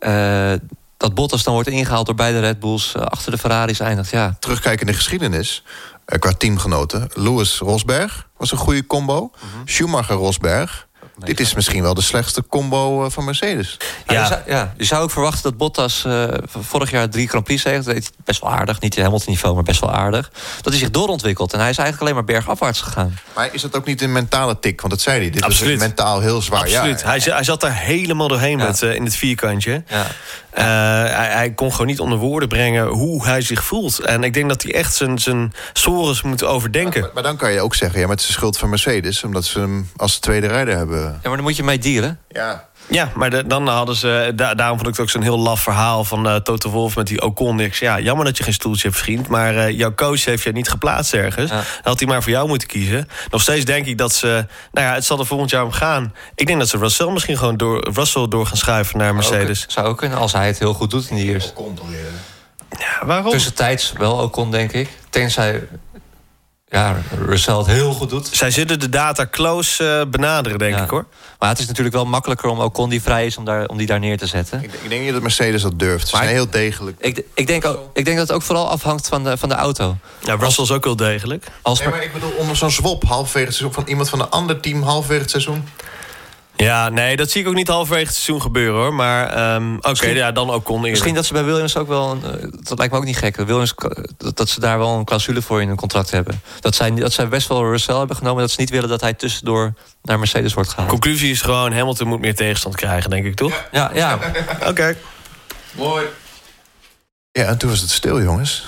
Uh, dat Bottas dan wordt ingehaald door beide Red Bulls... Uh, achter de Ferraris eindigt, ja. Terugkijken in de geschiedenis, uh, qua teamgenoten... Lewis Rosberg was een goede combo. Mm -hmm. Schumacher Rosberg dit is misschien wel de slechtste combo eh, van Mercedes. Ja, ja. Je, zou, ja je zou ook verwachten dat Bottas uh, vorig jaar drie Grand Prix heeft. Best wel aardig, niet helemaal niveau, maar best wel aardig. Dat hij zich doorontwikkelt. En hij is eigenlijk alleen maar bergafwaarts gegaan. Maar is dat ook niet een mentale tik? Want dat zei hij. Dit Absoluut. is mentaal heel zwaar. Absoluut. hij, hij, zat daar helemaal doorheen met, uh, in het vierkantje. Ja. Uh, hij, hij, kon gewoon niet onder woorden brengen hoe hij zich voelt. En ik denk dat hij echt zijn, zijn sores moet overdenken. Maar, maar, dan kan je ook zeggen, ja, met de schuld van Mercedes. Omdat ze hem als tweede rijder hebben. Ja, maar dan moet je mee dealen. Ja. Ja, maar de, dan hadden ze. Da, daarom vond ik het ook zo'n heel laf verhaal van uh, Toto Wolf met die Ocon. Niks. Ja, jammer dat je geen stoeltje hebt, vriend. Maar uh, jouw coach heeft je niet geplaatst ergens. Dan had hij maar voor jou moeten kiezen. Nog steeds denk ik dat ze. Nou ja, het zal er volgend jaar om gaan. Ik denk dat ze Russell misschien gewoon door, Russell door gaan schuiven naar Mercedes. Zou ook kunnen, als hij het heel goed doet in die eerste. Ocon ja, waarom? Tussentijds wel Ocon, denk ik. Tenzij ja, Russell het heel goed doet. Zij zullen de data close uh, benaderen, denk ja. ik hoor. Maar het is natuurlijk wel makkelijker om Ocon die vrij is om, daar, om die daar neer te zetten. Ik, ik denk niet dat Mercedes dat durft. Ze zijn heel degelijk. Ik, ik, denk ook, ik denk dat het ook vooral afhangt van de, van de auto. Ja, Russell is ook wel degelijk. Als nee, maar ik bedoel, onder zo'n swap halverwege het seizoen... van iemand van een ander team halverwege het seizoen... Ja, nee, dat zie ik ook niet halverwege het seizoen gebeuren hoor. Maar ehm, oké, ja, dan ook kon Misschien dat ze bij Williams ook wel... Een, eh, dat lijkt me ook niet gek. Williams, dat, dat ze daar wel een clausule voor in hun contract hebben. Dat zij, dat zij best wel Russell hebben genomen... dat ze niet willen dat hij tussendoor naar Mercedes wordt gehaald. Conclusie is gewoon, Hamilton moet meer tegenstand krijgen, denk ik, toch? Ja, ja. Oké. Mooi. Ja, en toen was het stil, jongens.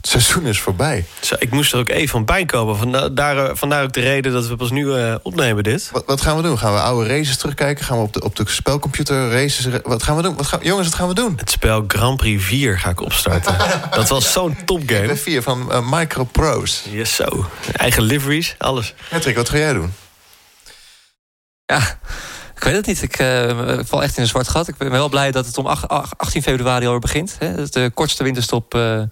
Het seizoen is voorbij. Zo, ik moest er ook even van bij komen. Vandaar, daar, vandaar ook de reden dat we pas nu eh, opnemen dit. Wat, wat gaan we doen? Gaan we oude races terugkijken? Gaan we op de, op de spelcomputer races... Wat gaan we doen? Wat gaan, jongens, wat gaan we doen? Het spel Grand Prix 4 ga ik opstarten. dat was zo'n topgame. F4 van eh, Micro Prose. Yes, zo. Eigen liveries, alles. Patrick, wat ga jij doen? Ja, ik weet het niet. Ik eh, val echt in een zwart gat. Ik ben wel blij dat het om ach- ach- 18 februari alweer begint. Hè? Is de kortste winterstop eh,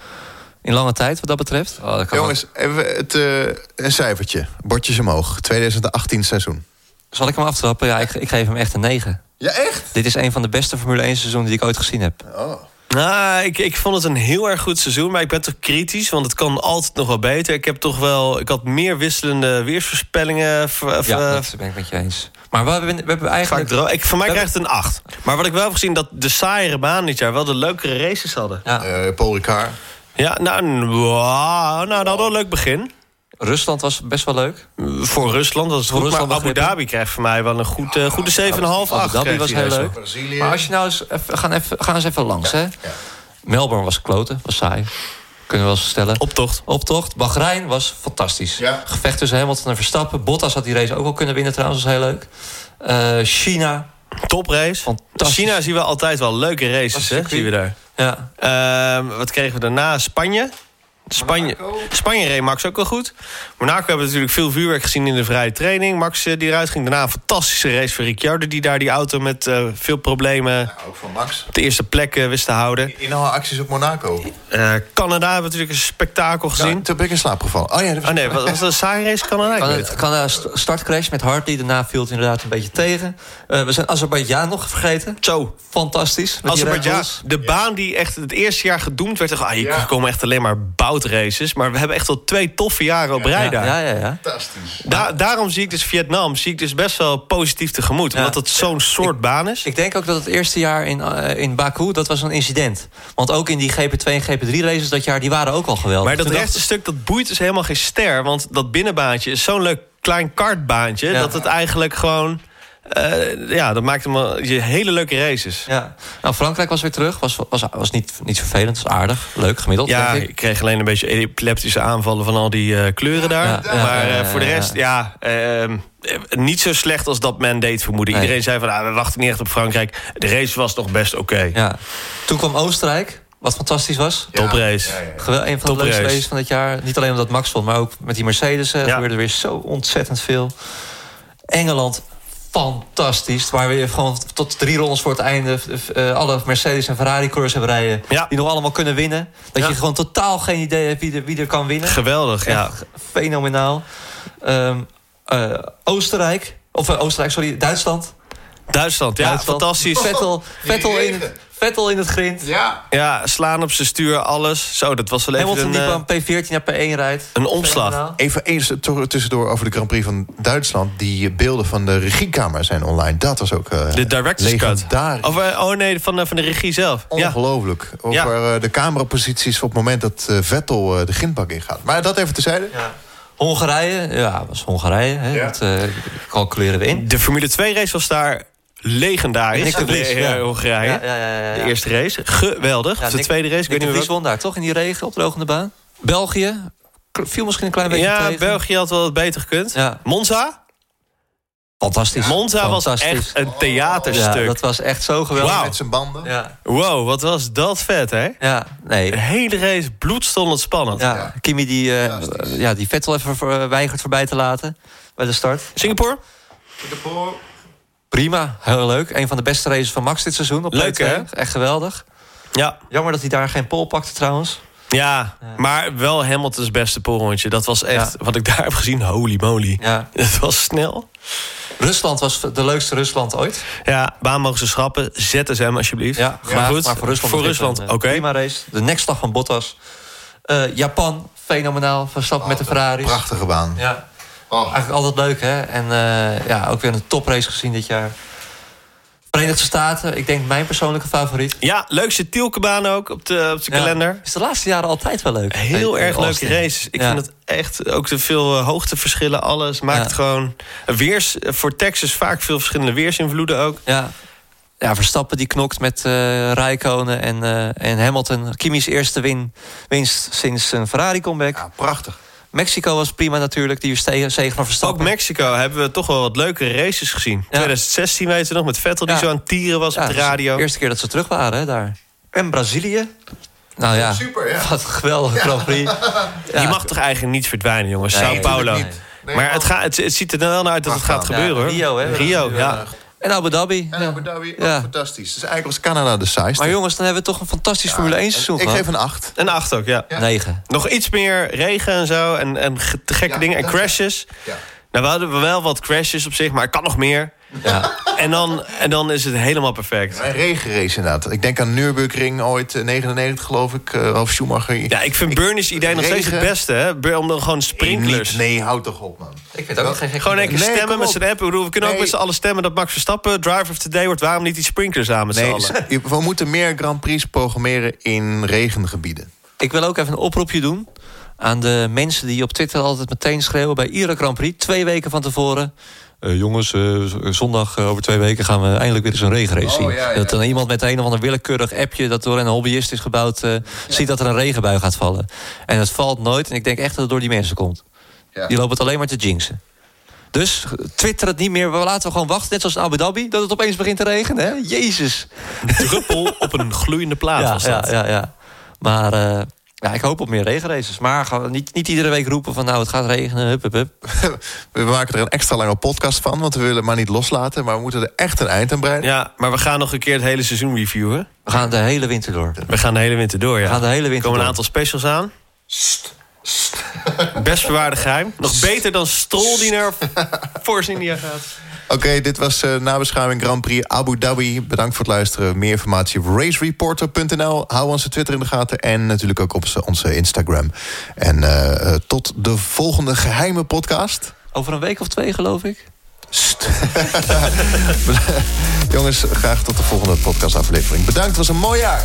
in lange tijd, wat dat betreft. Oh, dat Jongens, even het, eh, een cijfertje. Bordjes omhoog. 2018 seizoen. Zal ik hem aftrappen? Ja, ik, ik geef hem echt een 9. Ja, echt? Dit is een van de beste Formule 1 seizoenen die ik ooit gezien heb. Oh. Nou, ik, ik vond het een heel erg goed seizoen, maar ik ben toch kritisch, want het kan altijd nog wel beter. Ik heb toch wel, ik had meer wisselende weersvoorspellingen. v- v- Ja, eh, dat ben ik met je eens. Maar we hebben, we hebben eigenlijk... ik, voor mij We krijgt het een 8. Maar wat ik wel heb gezien, dat de saaiere baan dit jaar wel de leukere races hadden. Ja, Eh, Paul Ricard. Ja, nou, nou dat hadden we een leuk begin. Rusland was best wel leuk. Voor Rusland was het Voor goed, Rusland maar Abu. Dhabi krijgt voor mij wel een goed, eh, goede 7,5, 8. Abu Dhabi was heel leuk. Brazilië. Maar als je nou eens... Even, gaan, even, gaan eens even langs, hè. Melbourne was kloten, was saai. Kunnen we wel eens stellen. Optocht. Optocht. Bahrein was fantastisch. Ja. Gevecht tussen Hamilton en Verstappen. Bottas had die race ook wel kunnen winnen trouwens, was heel leuk. Eh, China. Toprace. Fantastisch. China zien we altijd wel leuke races, hè? Zien we daar. Ja. Ehm, wat kregen we daarna? Spanje. Spanje, Spanje reed Max ook wel goed. Monaco hebben we natuurlijk veel vuurwerk gezien in de vrije training. Max eh, die eruit ging. Daarna een fantastische race voor Ricciardo... die daar die auto met eh, veel problemen Ook van Max. op de eerste plek eh, wist te houden. In alle acties op Monaco. Eh, Canada hebben we natuurlijk een spektakel gezien. Ja, toen ben ik in slaap gevallen. Oh ja, dat was... Oh nee, was dat een saaie race Canada? Ik st- startcrash met Hartley. Daarna viel het inderdaad een beetje tegen. Eh, we zijn Azerbeidzjan nog vergeten. Zo, Fantastisch. Azerbeidzjan, de baan die echt het eerste jaar gedoemd werd. Ah, hier Ja. komen echt alleen maar boutraces. Maar we hebben echt al twee toffe jaren op rij Ja, daar. ja, ja, ja. Fantastisch. Da- daarom zie ik dus Vietnam zie ik dus best wel positief tegemoet. Ja. Omdat het zo'n soort baan is. Ik denk ook dat het eerste jaar in, eh, in Baku, dat was een incident. Want ook in die GP2 en GP3 races dat jaar, die waren ook al geweldig. Maar dat Toen rechte stuk, dat boeit dus helemaal geen ster. Want dat binnenbaantje is zo'n leuk klein kartbaantje... Ja. dat het eigenlijk gewoon... eh, ja, dat maakt hem wel- je hele leuke races. Ja. Nou, Frankrijk was weer terug. Was, was, was niet, niet vervelend, was aardig. Leuk, gemiddeld, Ja, denk ik. ik kreeg alleen een beetje epileptische aanvallen van al die eh, kleuren daar. Ja, ja, maar ja, eh, ja, voor de rest, ja, ehm, eh, niet zo slecht als dat men deed vermoeden. Nee. Iedereen zei van, ah, we wachten niet echt op Frankrijk. De race was nog best oké. Ja. Toen kwam Oostenrijk, wat fantastisch was. Toprace. Ja, ja, ja. Een van de Toprace. leukste races van dit jaar. Niet alleen omdat Max vond, maar ook met die Mercedes. eh, Ja. gebeurde er weer zo ontzettend veel. Engeland, fantastisch. Waar we gewoon tot drie rondes voor het einde... eh, alle Mercedes en Ferrari-coureurs hebben rijden... Ja. die nog allemaal kunnen winnen. Dat Ja. je gewoon totaal geen idee hebt wie er, wie er kan winnen. Geweldig, ja. Fenomenaal. Ehm, eh, Oostenrijk, of Oostenrijk, sorry, Duitsland. Duitsland, ja, Duitsland. fantastisch. Vettel, Die Vettel, in Vettel in het grind. Ja. Ja, slaan op zijn stuur, alles. Zo, dat was wel even Hamilton een, eh, van P14 naar P1 rijdt. een omslag. Even eens tussendoor over de Grand Prix van Duitsland. Die beelden van de regiekamer zijn online. Dat was ook eh De director's cut. Of, eh, oh nee, van, eh, van de regie zelf. Ja. Ongelooflijk. Over eh, de cameraposities op het moment dat eh, Vettel eh, de grindbak ingaat. Maar dat even terzijde. Ja. Hongarije, ja, was Hongarije. Hè? Ja. Dat eh, calculeren we in. De Formule 2 race was daar legendarisch. Nick de Vries, Eh, ja. Hongarije. Ja, ja, ja, ja, ja. De eerste race. Geweldig. De Nick- tweede race. Ik weet Nick de niet Vries won daar toch in die regen op de drogende baan. België viel misschien een klein beetje Ja, tegen. België had wel wat beter gekund. Ja, Monza? fantastisch. Monza was echt een theaterstuk. Ja, dat was echt zo geweldig. Met zijn banden. Ja, Wow, wat was dat vet, hè? ja, nee. De hele race bloedstollend spannend. Ja, Ja. Kimi die, eh, Fantastisch. ja, die Vettel even voor- weigert voorbij te laten bij de start. Singapore? Prima, heel leuk. Een van de beste races van Max dit seizoen op Leuk, P2. hè? Echt geweldig. Ja. Jammer dat hij daar geen pol pakte trouwens. ja. maar wel Hamilton's beste polrondje. Dat was echt, wat ik daar heb gezien, holy moly. Ja. Het was snel. Rusland was de leukste Rusland ooit. Ja, baan mogen ze schrappen. ZSM alsjeblieft. Ja, maar goed. maar voor Rusland, voor Rusland een, eh, oké. Prima race. De nekslag van Bottas. Eh, Japan, fenomenaal. Verstappen met de Ferraris. Prachtige baan. Ja. Oh. Eigenlijk altijd leuk, hè? En eh, ja, ook weer een toprace gezien dit jaar. Verenigde Staten, ik denk mijn persoonlijke favoriet. Ja, leukste Tielkebaan ook op de, op de Ja, kalender. Is de laatste jaren altijd wel leuk. Heel erg leuke races. Ik Ja. vind het echt ook te veel eh, hoogteverschillen, alles. Maakt Ja. het gewoon... Weers, eh, voor Texas vaak veel verschillende weersinvloeden ook. Ja. ja, Verstappen die knokt met eh Rijkonen en, eh, en Hamilton. Kimi's eerste win, winst sinds een Ferrari-comeback. Ja, prachtig. Mexico was prima natuurlijk, die zege van Ook Verstappen. Mexico hebben we toch wel wat leukere races gezien. 2016 weten we nog, met Vettel die zo aan het tieren was Ja, op de radio. De eerste keer dat ze terug waren hè, daar. En Brazilië. Nou ja, Super, ja. wat een geweldige Grand Prix. Ja. Die mag toch eigenlijk niet verdwijnen, jongens. Nee, Sao Paulo. Nee, maar het, gaat, het, het ziet er wel naar uit dat het gaat gebeuren, hoor. Ja, Rio, hè. Rio, ja. En Abu Dhabi. En Ja. Abu Dhabi, Ja. fantastisch. Dus eigenlijk was Canada de saaiste. Maar jongens, dan hebben we toch een fantastisch Formule 1 seizoen Ik geef een 8. En acht ook, ja. Ja. 9. Nog iets meer regen en zo. En, en gekke Ja, dingen. En crashes. Ja. Nou, we hadden wel wat crashes op zich, maar er kan nog meer. Ja. En dan, en dan is het helemaal perfect. Een regenrace inderdaad. Ik denk aan Nürburgring ooit, eh, 99 geloof ik. eh, Ralf Schumacher. Ja, ik vind Bernie's idee nog steeds het beste, hè? Om dan gewoon sprinklers. Nee, houd toch op, man. Ik vind ook geen gek Gewoon een keer Nee, stemmen met z'n app. Bedoel, We kunnen ook met z'n allen stemmen dat Max Verstappen driver of the day wordt. Waarom niet die sprinklers aan met z'n Nee, allen? we moeten meer Grand Prix programmeren in regengebieden. Ik wil ook even een oproepje doen aan de mensen die op Twitter altijd meteen schreeuwen bij iedere Grand Prix. Twee weken van tevoren. Eh, jongens, eh, zondag eh, over twee weken gaan we eindelijk weer eens een regenrace Oh, zien. ja, ja. Dat dan iemand met een of ander willekeurig appje dat door een hobbyist is gebouwd, eh, ziet dat er een regenbui gaat vallen. En het valt nooit. En ik denk echt dat het door die mensen komt. Ja. Die lopen het alleen maar te jinxen. Dus twitter het niet meer. We laten we gewoon wachten, net zoals in Abu Dhabi, dat het opeens begint te regenen. Hè? Jezus. Druppel op een gloeiende plaat Ja, was dat. ja, ja, ja. Maar eh, ja, ik hoop op meer regenraces. Maar niet, niet iedere week roepen van nou het gaat regenen. Hup, hup, hup. We maken er een extra lange podcast van, want we willen het maar niet loslaten. Maar we moeten er echt een eind aan breiden. Ja, maar we gaan nog een keer het hele seizoen reviewen. We gaan de hele winter door. We gaan de hele winter door, ja. We gaan de hele Er winter komen een aantal specials aan. Best bewaarde geheim. Nog beter dan Stroll die naar Force India gaat. Oké, dit was eh nabeschouwing Grand Prix Abu Dhabi. Bedankt voor het luisteren. Meer informatie op racereporter.nl. Hou onze Twitter in de gaten en natuurlijk ook op onze Instagram. En eh, eh, tot de volgende geheime podcast. Over een week of twee geloof ik. Jongens, graag tot de volgende podcastaflevering. Bedankt, het was een mooi jaar.